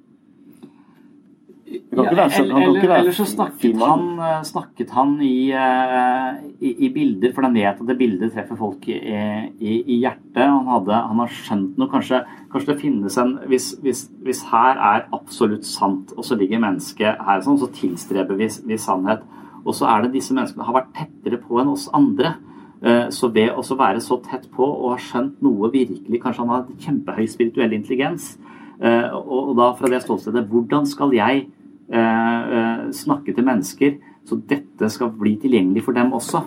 Ja, eller, eller, så snakket han, eh, snakket han i, uh, i, i, bilder, for han vet at det bildet treffer folk i, i, i hjertet. Han, hadde, han, har skjønt noe. Kanskje, kanskje det finnes en hvis, hvis, hvis, her er absolutt sant, og så ligger mennesket her sånn, så tilstreber vi, vi sannhet. Og så er det disse menneskene har vært tettere på enn oss andre. Uh, så ved å være så tett på og ha skjønt noe virkelig Kanskje han har kjempehøy spirituell intelligens. Uh, og, da fra det ståstedet Hvordan skal jeg Eh, eh, snakke til mennesker, så dette skal bli tilgjengelig for dem også.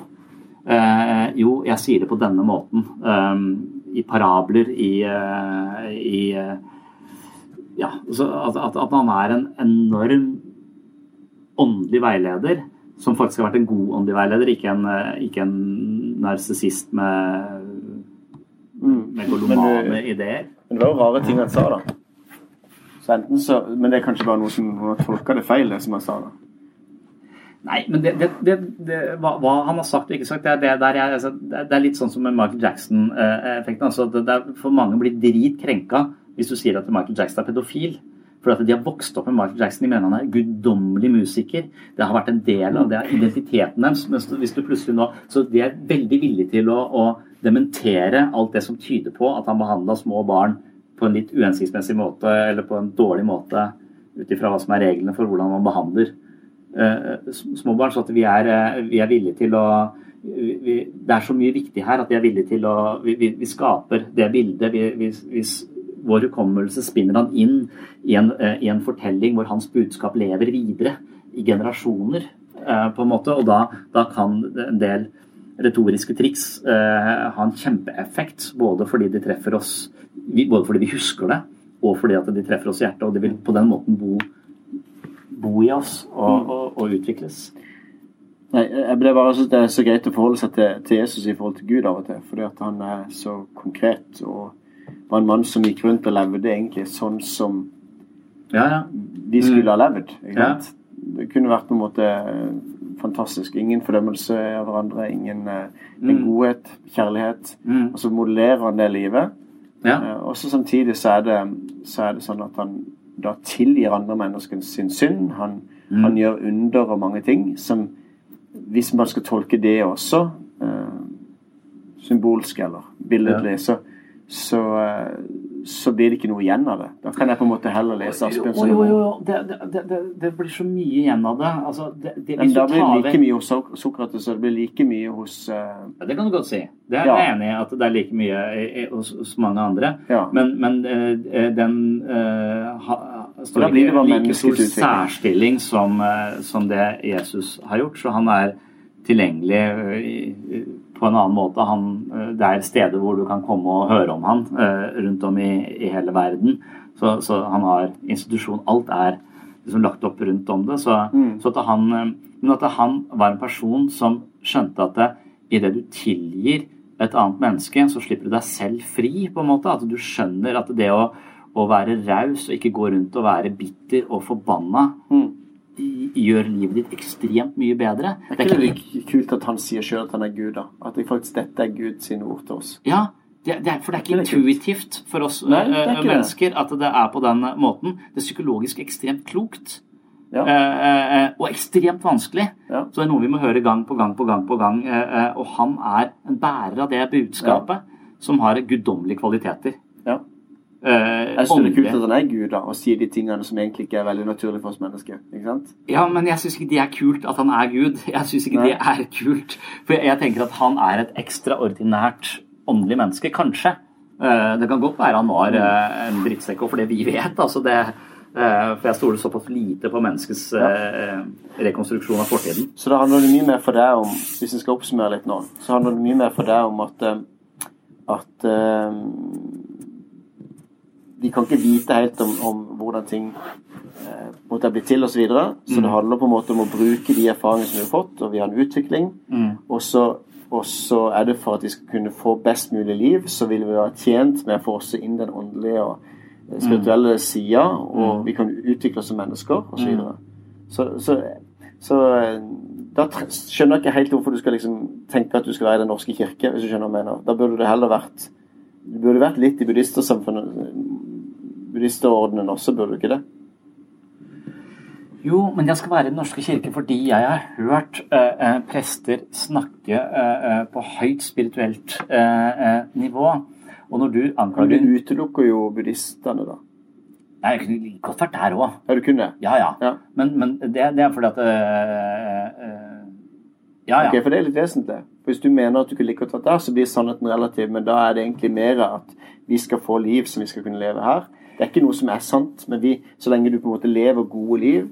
Eh, jo, jeg sier det på denne måten. I parabler, i, i Ja, at, at, at, han er en enorm åndelig veileder, som faktisk har vært en god åndelig veileder, ikke en, ikke en narsissist med, mm. med golomane ideer. Men det var jo rare ting han sa, da. Så så, Men det er kanskje bare noe som har tolka det feil, det som han sa. da. Nei, men det, det, det, hva, hva, han har sagt og ikke sagt, det, er, jeg, altså, det er litt sånn som med Michael Jackson-effekten. altså For mange blir dritkrenka hvis du sier at Michael Jackson er pedofil. For at de har vokst opp med Michael Jackson. De mener han er guddommelig musiker. Det har vært en del av det identiteten deres. Mens hvis du plutselig nå, Så de er veldig villige til å, å dementere alt det som tyder på at han behandla små barn på en litt uhensiktsmessig måte eller på en dårlig måte ut ifra hva som er reglene for hvordan man behandler uh, småbarn. Så at vi er, uh, vi er villige til å vi, Det er så mye viktig her at vi er villige til å Vi, vi, vi skaper det bildet. Vi, vår hukommelse spinner han inn i en, uh, i en, fortelling hvor hans budskap lever videre i generasjoner, på en måte. Og da, da kan en del retoriske triks ha en kjempeeffekt, både fordi de treffer oss både fordi vi husker det, og fordi at de treffer oss i hjertet. Og de vil på den måten bo, bo i oss og, mm. og, og utvikles. Nei, jeg ble bare synes Det er så greit å forholde seg til, til, Jesus i forhold til Gud av og til. Fordi at han er så konkret og var en mann som gikk rundt og levde egentlig sånn som ja, ja. de skulle ha levd. Det kunne vært på en måte fantastisk. Ingen fordømmelse av hverandre, ingen eh, mm. godhet, kjærlighet. Mm. Og så modellerer han det livet. Ja. Uh, og så samtidig så er, det, så er, det, sånn at han da tilgir andre mennesker sin synd. Han, mm. han, gjør under og mange ting som Hvis man skal tolke det også eh, symbolsk eller billedlig, ja. så, så, uh, så blir det ikke noe igjen av det. Da kan jeg på en måte heller lese Asbjørnsen. Jo, jo, jo. Det, det, det, det, blir så mye igjen av det. Altså, Men da blir det like mye hos Sokrates, og det blir like mye hos uh... ja, Det kan du godt si. Det er jeg enig i, at det er like mye hos, hos mange andre. Ja. Men, men uh, den uh, ha, står ikke like stor særstilling som, som det Jesus har gjort. Så han er tilgjengelig på en annen måte. Han, eh, det er steder hvor du kan komme og høre om han eh, rundt om i, i hele verden. Så, så, han har institusjon. Alt er liksom lagt opp rundt om det. Så, mm. så at han, eh, men at han var en person som skjønte at det, idet du tilgir et annet menneske, så slipper du deg selv fri, på en måte. At du skjønner at det å, å være raus og ikke gå rundt og være bitter og forbanna mm gjør livet ditt ekstremt mye bedre. Det er ikke det kult at han sier sjøl at han er Gud, da? At det faktisk dette er Gud sine ord til oss? Ja, det, det er, for det er ikke intuitivt for oss Nei, uh, mennesker at det er på den måten. Det er psykologisk ekstremt klokt. Ja. Uh, uh, og ekstremt vanskelig. Ja. Så det er noe vi må høre gang på gang på gang. på gang. og han er en bærer av det budskapet ja. som har guddommelige kvaliteter. Jeg synes det er kult at han er Gud da, og sier de tingene som egentlig ikke er veldig naturlige for oss mennesker. ikke sant? Ja, men jeg syns ikke det er kult at han er Gud. Jeg syns ikke Nei. det er kult. For jeg, jeg tenker at han er et ekstraordinært åndelig menneske, kanskje. Eh, det kan godt være han var eh, en drittsekk, og for det vi vet. altså det eh, For jeg stoler såpass lite på menneskets eh, rekonstruksjon av fortiden. Så da handler det mye mer for deg om hvis jeg skal oppsummere litt nå, så handler det mye mer for deg om at eh, at eh, de kan ikke vite helt om, om hvordan ting eh, måtte bli til osv. Så, videre. så det Mm. handler på en måte om å bruke de erfaringene som vi har fått, og vi har en utvikling. Mm. Og så, og så er det for at vi skal kunne få best mulig liv, så vil vi være tjent med å få også inn den åndelige og eh, spirituelle sida, og Mm. vi kan utvikle oss som mennesker osv. Så, Mm. videre. så, så, så eh, da skjønner jeg ikke helt hvorfor du skal liksom tenke at du skal være i Den norske kirke, hvis du skjønner hva jeg mener. Da burde det heller vært Du burde vært litt i buddhistersamfunnet buddhisterordenen også, burde du ikke det? Jo, men jeg skal være i Den norske kirke fordi jeg har hørt eh, eh, prester snakke eh, eh, på høyt spirituelt eh, eh, nivå. Og når du Men du utelukker jo buddhistene, da. Nei, Jeg kunne like godt vært der òg. Ja, du kunne Ja, Ja, ja. Men, men det, det er fordi at Ja, ja. Okay, for det er litt vesentlig. Hvis du mener at du ikke liker godt vært der, så blir sannheten relativ. Men da er det egentlig mer at vi skal få liv som vi skal kunne leve her. Det er ikke noe som er sant, men vi, så lenge du på en måte lever gode liv,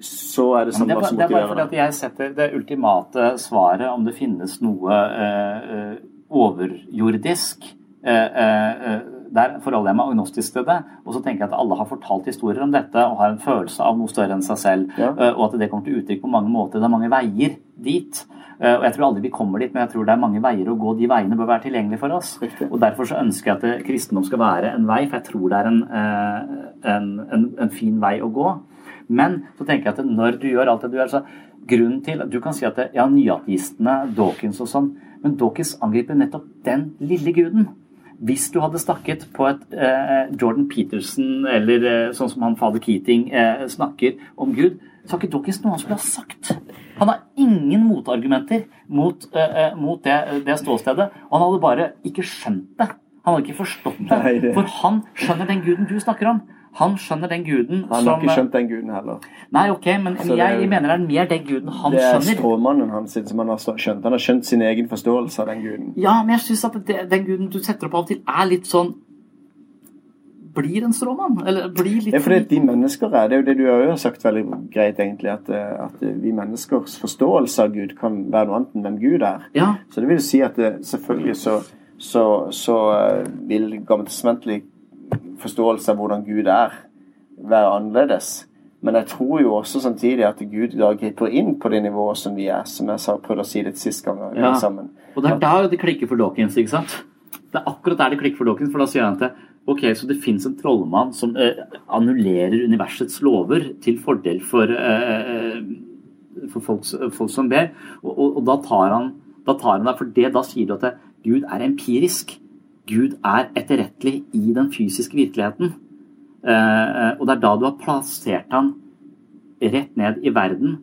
så er det samme det, er hva bare, som det er bare fordi at jeg setter det ultimate svaret om det finnes noe eh, eh, overjordisk. Eh, eh, eh, der forholder jeg meg agnostisk til det. Og så tenker jeg at alle har fortalt historier om dette og har en følelse av noe større enn seg selv. eh, og at det kommer til uttrykk på mange måter. Det er mange veier dit. Eh, og jeg tror aldri vi kommer dit, men jeg tror det er mange veier å gå. De veiene bør være tilgjengelige for oss. Og derfor så ønsker jeg at kristendom skal være en vei, for jeg tror det er en, eh, en, en, en fin vei å gå. Men så tenker jeg at når du gjør alt det du gjør, så grunnen til Du kan si at det, ja, nyateistene, Dawkins og sånn, men Dawkins angriper nettopp den lille guden. Hvis du hadde snakket på et eh, Jordan Peterson eller eh, sånn som han fader Keating eh, snakker om Gud, så har ikke Dawkins noe han skulle ha sagt. Han har ingen motargumenter mot, eh, eh, mot det, det ståstedet. Og han hadde bare ikke skjønt det. Han hadde ikke forstått det- For han skjønner den guden du snakker om. Han skjønner den guden som Han som har ikke skjønt den guden heller. Nei, ok, men det- jeg mener det er mer den guden han skjønner. det er skjønner. stråmannen hans som han har skjønt. Han har skjønt sin egen forståelse av den guden. Ja, men jeg syns at det, den guden du setter opp av og til, er litt sånn Blir en stråmann? Eller blir litt Det er fordi de mennesker er, det er jo det du har jo sagt veldig greit, egentlig, at, eh, at vi menneskers forståelse av Gud kan være noe annet enn hvem Gud er. Ja. Så det vil si at det, selvfølgelig så, så, så eh, vil gammeltestamentlig forståelse av hvordan Gud er, være annerledes. Men jeg tror jo også samtidig at Gud da griper inn på det nivået som vi er, som jeg sa, prøvde å si litt sist gang Ja. sammen. Og det er da det klikker for Dawkins, ikke sant? Det er akkurat der det klikker for Dawkins, for da sier han at ok, så det fins en trollmann som eh, annullerer universets lover til fordel for, eh, eh, for folk, folk som ber. Og, og, og da tar han da tar han deg for det. Da sier du at det, Gud er empirisk. Gud er etterrettelig i den fysiske virkeligheten. Eh, og det er da du har plassert han rett ned i verden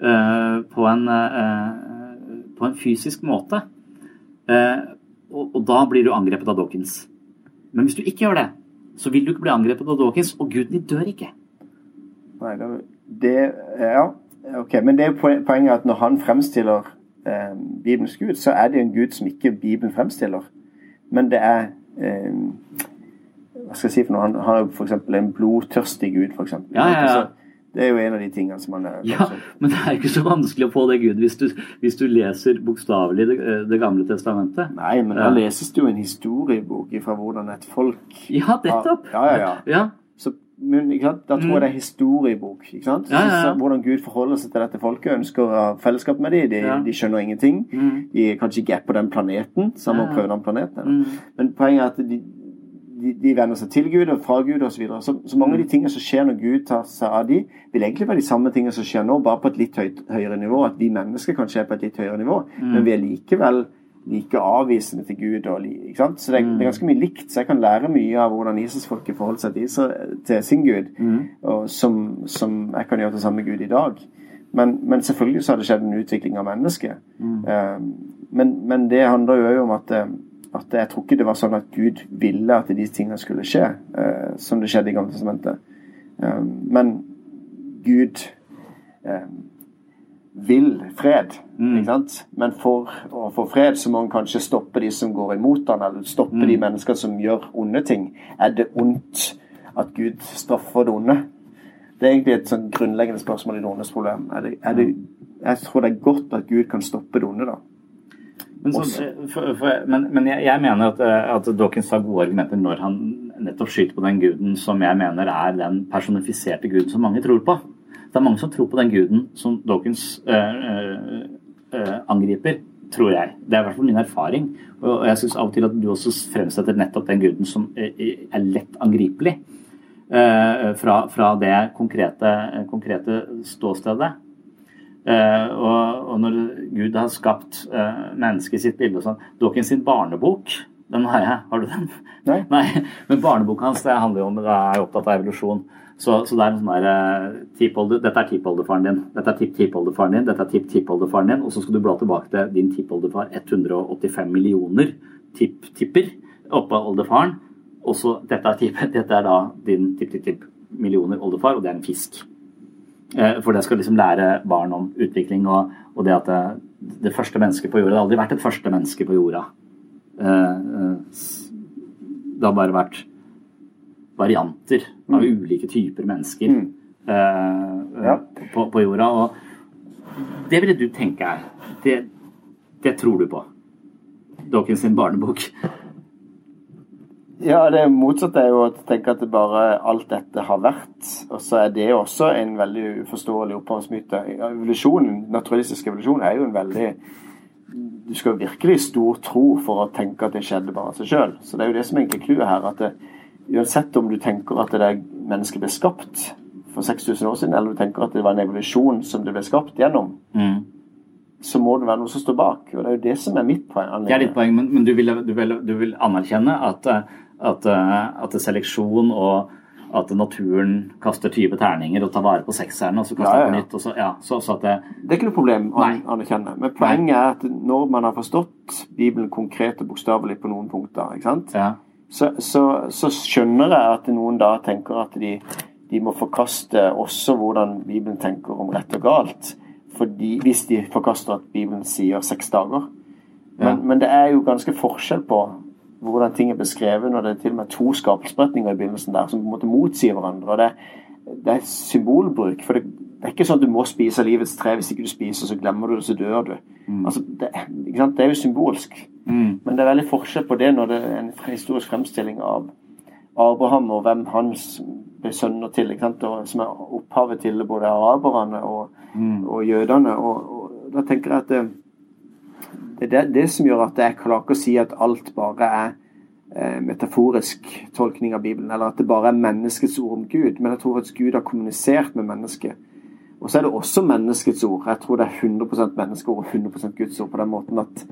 eh, på, en, eh, på en fysisk måte. Eh, og, da blir du angrepet av Dawkins. Men hvis du ikke gjør det, så vil du ikke bli angrepet av Dawkins, og guden din dør ikke. Nei, det Ja, ok. Men det er jo poenget at når han fremstiller eh, Bibelens Gud, så er det en Gud som ikke Bibelen fremstiller. Men det er eh, Hva skal jeg si for noe? Han har jo f.eks. en blodtørstig Gud, f.eks. Ja, ja, ja. Det er jo en av de tingene som han er Ja, men det er ikke så vanskelig å få det Gud hvis du, hvis du leser bokstavelig det, det gamle testamentet. Nei, men da leses det jo en historiebok fra hvordan et folk Ja, nettopp. Ja, ja, ja. Ja. Men? Da tror jeg det er historiebok. Ikke sant? Ja, ja, ja. Hvordan Gud forholder seg til dette folket, ønsker å ha fellesskap med dem. De, de skjønner ingenting. Mm. De kanskje ikke er på den planeten, så han må prøve den planeten. Mm. Men poenget er at de, de, de venner seg til Gud og fra Gud osv. Så, videre. så Så mange av de tingene som skjer når Gud tar seg av de, vil egentlig være de samme tingene som skjer nå, bare på et litt høyt, høyere nivå. At vi mennesker kanskje er på et litt høyere nivå, Mm. men vi er likevel like avvisende til Gud. Og, ikke sant? Så det er, det er ganske mye likt. Så jeg kan lære mye av hvordan Israelsfolket forholder seg til, Israel, til sin Gud, og som, som jeg kan gjøre til samme Gud i dag. Men, men selvfølgelig så har det skjedd en utvikling av mennesket. Mm. Uh, men, men det handler jo om at, eh, at jeg tror ikke det var sånn at Gud ville at de tingene skulle skje, uh, som det skjedde i Gamle testamentet. Uh, men Gud eh, vil fred. ikke sant? Men for å få fred så må han kanskje stoppe de som går imot han, eller stoppe de mennesker som gjør onde ting. Er det ondt at Gud straffer det onde? Det er egentlig et sånn grunnleggende spørsmål i det ondes problem. Er det, er det, jeg tror det er godt at Gud kan stoppe det onde, da. Men, så, for, for, men, men jeg, jeg, mener at, at, Dawkins har gode argumenter når han nettopp skyter på den guden som jeg mener er den personifiserte guden som mange tror på. Det er mange som tror på den guden som Dawkins øh, øh, angriper, tror jeg. Det er i hvert fall min erfaring. Og jeg syns av og til at du også fremsetter nettopp den guden som er lett angripelig. Øh, fra, fra, det konkrete, konkrete ståstedet. Uh, og, og, når Gud har skapt uh, mennesket i sitt bilde og sånn Dawkins sin barnebok, den har jeg. Har du den? Nei. Nei. Men barneboka hans det handler jo om det er opptatt av evolusjon. Så, så det er en sånn der, uh, Dette er tippoldefaren din, dette er tipptippoldefaren din, dette er tipptippoldefaren din, og så skal du bla tilbake til din tippoldefar 185 millioner tipp-tipper oppå oldefaren. Og så dette, dette er da din tipp-tipp-tipp millioner oldefar, og det er en fisk. Eh, for det skal liksom lære barn om utvikling og, og det at det, det, første mennesket på jorda Det har aldri vært et første menneske på jorda. Eh, eh, det har bare vært varianter av mm. ulike typer mennesker mm. ja. på, på, jorda. Og det ville du tenke er det, det tror du på. Dawkins sin barnebok. Ja, det motsatte er jo å tenke at det bare alt dette har vært. Og så er det også en veldig uforståelig opphavsmyte. Evolusjonen, naturalistisk evolusjon er jo en veldig Du skal virkelig stor tro for å tenke at det skjedde bare av seg sjøl. Så det er jo det som er egentlig clouet her. at det, Uansett om du tenker at det mennesket ble skapt for 6000 år siden, eller du tenker at det var en evolusjon som det ble skapt gjennom, mm. så må det være noe som står bak. Og det er jo det som er mitt poeng. Det er ditt poeng, men, men du, vil, du, vil, du, vil, anerkjenne at at, at seleksjon og at naturen kaster 20 terninger og tar vare på sekserne, og så kaster ja, ja, ja. på nytt. Så, ja, så, så det, det, er ikke noe problem å anerkjenne. Men poenget er at når man har forstått Bibelen konkret og bokstavelig på noen punkter, så, så, så, skjønner jeg at noen da tenker at de, de, må forkaste også hvordan Bibelen tenker om rett og galt. Fordi, hvis de forkaster at Bibelen sier seks dager. Men, men det er jo ganske forskjell på hvordan ting er beskrevet når det er til og med to skapelsesberetninger i begynnelsen der som på en måte motsier hverandre. og det, det er symbolbruk. for det, det, er ikke sånn at du må spise livets tre. Hvis ikke du spiser, så glemmer du det, så dør du. Mm. Altså, det, det, er jo symbolsk. Mm. Men det er veldig forskjell på det når det er en historisk fremstilling av Abraham og hvem hans ble sønner til, og, som er opphavet til både araberne og, mm. og jødene. Og, og, da tenker jeg at det, det er det, det, som gjør at jeg klarer ikke å si at alt bare er eh, metaforisk tolkning av Bibelen, eller at det bare er menneskets ord om Gud. Men jeg tror at Gud har kommunisert med mennesket. Og så er det også menneskets ord. Jeg tror det er 100% menneskeord og 100% Guds ord på den måten at,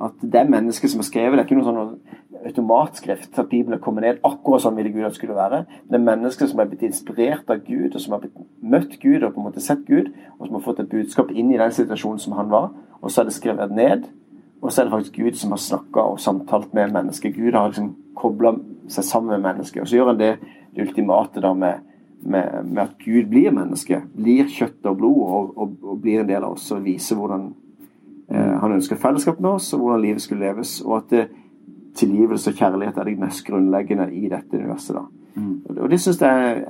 at det mennesket som har skrevet. Det er ikke noe sånn automatskrift at Bibelen kommer ned akkurat sånn ville Gud at det skulle være. Det er mennesker som er blitt inspirert av Gud, og som har blitt møtt Gud og på en måte sett Gud, og som har fått et budskap inn i den situasjonen som han var. Og så er det skrevet ned. Og så er det faktisk Gud som har snakka og samtalt med mennesket. Gud har liksom kobla seg sammen med mennesket. Og så gjør han det, det ultimate da med, med, med, at Gud blir menneske. Blir kjøtt og blod og, og, og blir en del av oss og viser hvordan han ønsker fellesskap med oss, og hvordan livet skulle leves. Og at det, tilgivelse og kjærlighet er det mest grunnleggende i dette universet. Mm. Og det synes jeg,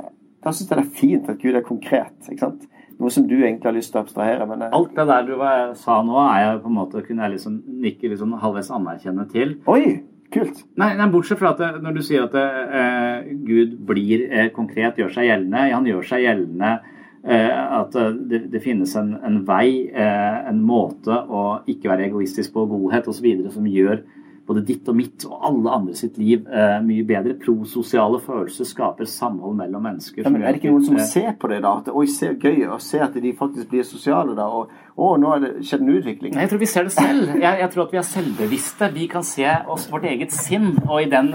da syns jeg det er fint at Gud er konkret. ikke sant? noe som du egentlig har lyst til å abstrahere. Men jeg... Alt det der du sa nå, er jeg på en måte, kunne jeg liksom nikke liksom halvveis anerkjenne til. Oi, kult. Nei, nei Bortsett fra at det, når du sier at det, eh, Gud blir eh, konkret, gjør seg gjeldende. Han gjør seg gjeldende eh, at det, det, finnes en, en vei, eh, en måte å ikke være egoistisk på, godhet osv. som gjør både ditt og mitt og alle andre sitt liv eh, mye bedre. Prososiale følelser skaper samhold mellom mennesker. Ja, men Er det ikke noen som ser på det, da? At oi, se gøy, å se at de faktisk blir sosiale, da? Og å, nå er det skjedd en utvikling. Jeg tror vi ser det selv. Jeg, jeg tror at vi er selvbevisste. Vi kan se oss vårt eget sinn, og i den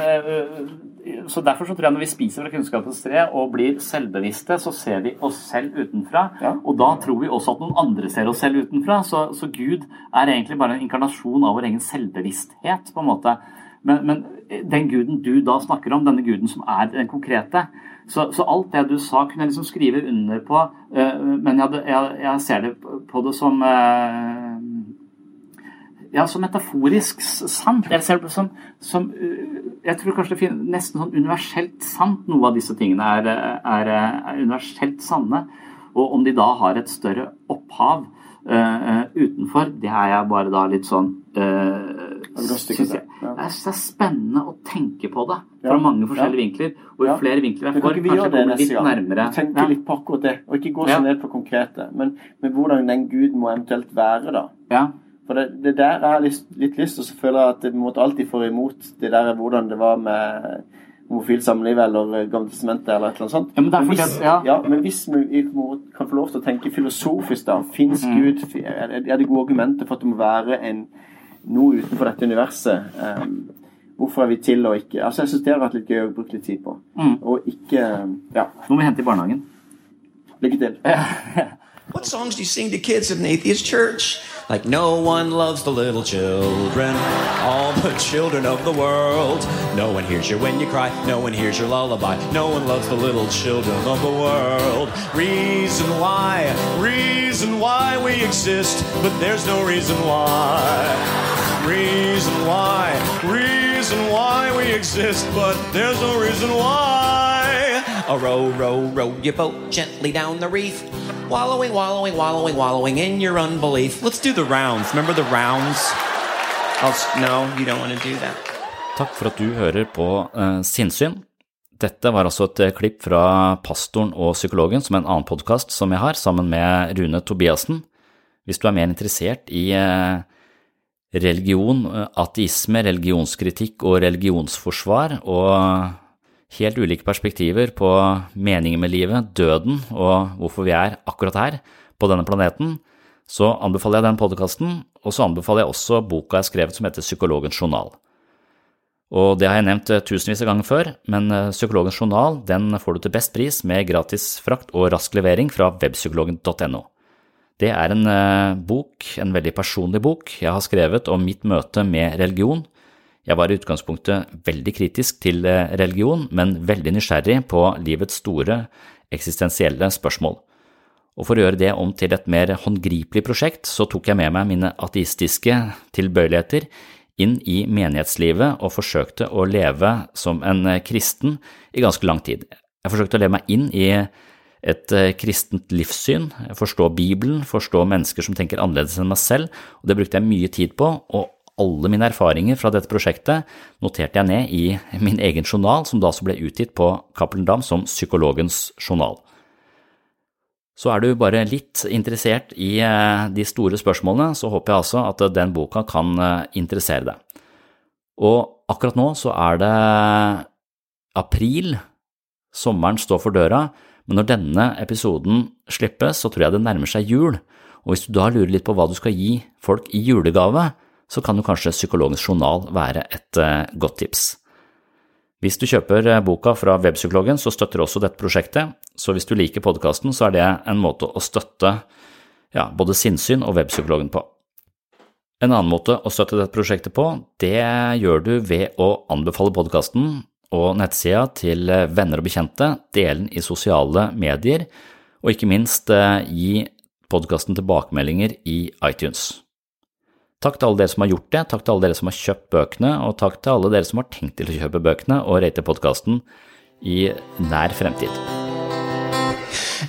så Derfor så tror jeg når vi spiser fra kunnskapens tre og blir selvbevisste, så ser vi oss selv utenfra. Ja. Og da tror vi også at noen andre ser oss selv utenfra. Så, så, Gud er egentlig bare en inkarnasjon av vår egen selvbevissthet. på en måte. Men, men, den guden du da snakker om, denne guden som er den konkrete Så, så alt det du sa, kunne jeg liksom skrive under på, uh, men jeg, jeg, jeg, ser det på det som uh, ja, så metaforisk sant. Jeg ser det som, som Jeg tror kanskje det finnes nesten sånn universelt sant. Noe av disse tingene er, er, er universelt sanne. Og om de da har et større opphav uh, utenfor, det er jeg bare da litt sånn uh, synes jeg, Det er spennende å tenke på det fra mange forskjellige vinkler. Og jo flere vinkler jeg får, kanskje det kommer litt nærmere. Tenke litt på akkurat det, og ikke gå så ned på konkrete. Men, men hvordan den Gud må eventuelt være, da. Ja. For det, det der jeg har litt, litt lyst til, og så føler jeg at jeg måtte alltid få imot det der hvordan det var med homofilt samliv eller Gamle testamentet eller et eller annet sånt. Ja, men, men, hvis, ja. Ja, men hvis vi kan få lov til å tenke filosofisk, da Fins mm. Gud? Er, er det gode argumenter for at det må være en, noe utenfor dette universet? Um, hvorfor er vi til og ikke Altså, Jeg syns det har vært litt gøy å bruke litt tid på. Mm. Og ikke Ja. Nå må vi hente i barnehagen. Lykke til. What songs do you sing to kids at an atheist church? Like, no one loves the little children, all the children of the world. No one hears you when you cry, no one hears your lullaby, no one loves the little children of the world. Reason why, reason why we exist, but there's no reason why. Reason why, reason why we exist, but there's no reason why. A row, row, row your boat gently down the reef. Wallowing, wallowing, wallowing, wallowing in your unbelief. Let's do the rounds. Remember the rounds? I'll, no, you don't want to do that. Takk for at du hører på uh, Sinnsyn. Dette var altså et uh, klipp fra Pastoren og psykologen, som er en annen podkast som jeg har, sammen med Rune Tobiassen. Hvis du er mer interessert i uh, religion, ateisme, religionskritikk og religionsforsvar, og helt ulike perspektiver på meningen med livet, døden og hvorfor vi er akkurat her på denne planeten, så anbefaler jeg den podkasten, og så anbefaler jeg også boka jeg har skrevet som heter Psykologens journal. Og det har jeg nevnt tusenvis av ganger før, men eh, Psykologens journal den får du til best pris med gratis frakt og rask levering fra webpsykologen.no. Det er en eh, bok, en veldig personlig bok, jeg har skrevet om mitt møte med religion, jeg var i utgangspunktet veldig kritisk til eh, religion, men veldig nysgjerrig på livets store eksistensielle spørsmål. Og for å gjøre det om til et mer håndgripelig prosjekt, så tok jeg med meg mine ateistiske tilbøyeligheter inn i menighetslivet og forsøkte å leve som en eh, kristen i ganske lang tid. Jeg forsøkte å leve meg inn i et eh, kristent livssyn, forstå Bibelen, forstå mennesker som tenker annerledes enn meg selv, og det brukte jeg mye tid på, og alle mine erfaringer fra dette prosjektet noterte jeg ned i min egen journal, som da også ble utgitt på Cappelen Dam som Psykologens journal. Så er du bare litt interessert i eh, de store spørsmålene, så håper jeg altså at den boka kan eh, interessere deg. Og akkurat nå så er det april, sommeren står for døra, men når denne episoden slippes, så tror jeg det nærmer seg jul, og hvis du da lurer litt på hva du skal gi folk i julegave, så kan jo kanskje Psykologens journal være et uh, godt tips. Hvis du kjøper uh, boka fra Webpsykologen, så støtter du også dette prosjektet, så hvis du liker podkasten, så er det en måte å støtte ja, både Sinnsyn og Webpsykologen på. En annen måte å støtte dette prosjektet på, det gjør du ved å anbefale podkasten og nettsida til eh, venner og bekjente, dele den i sosiale medier, og ikke minst gi podkasten tilbakemeldinger i iTunes. Takk til alle dere som har gjort det, takk til alle dere som har kjøpt bøkene, og takk til alle dere som har tenkt til å kjøpe bøkene og rate podkasten i nær fremtid.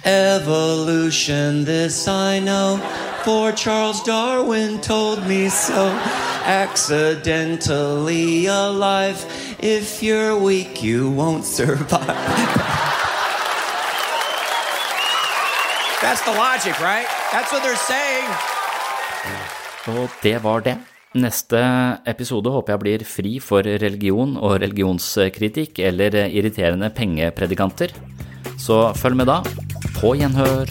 Evolution, this I know, for Charles Darwin told me so. Accidentally alive, if you're weak, you won't survive. That's the logic, right? That's what they're saying. Og det var det. Neste episode håper jeg blir fri for religion og religionskritikk eller irriterende pengepredikanter. Så følg med da. På gjenhør.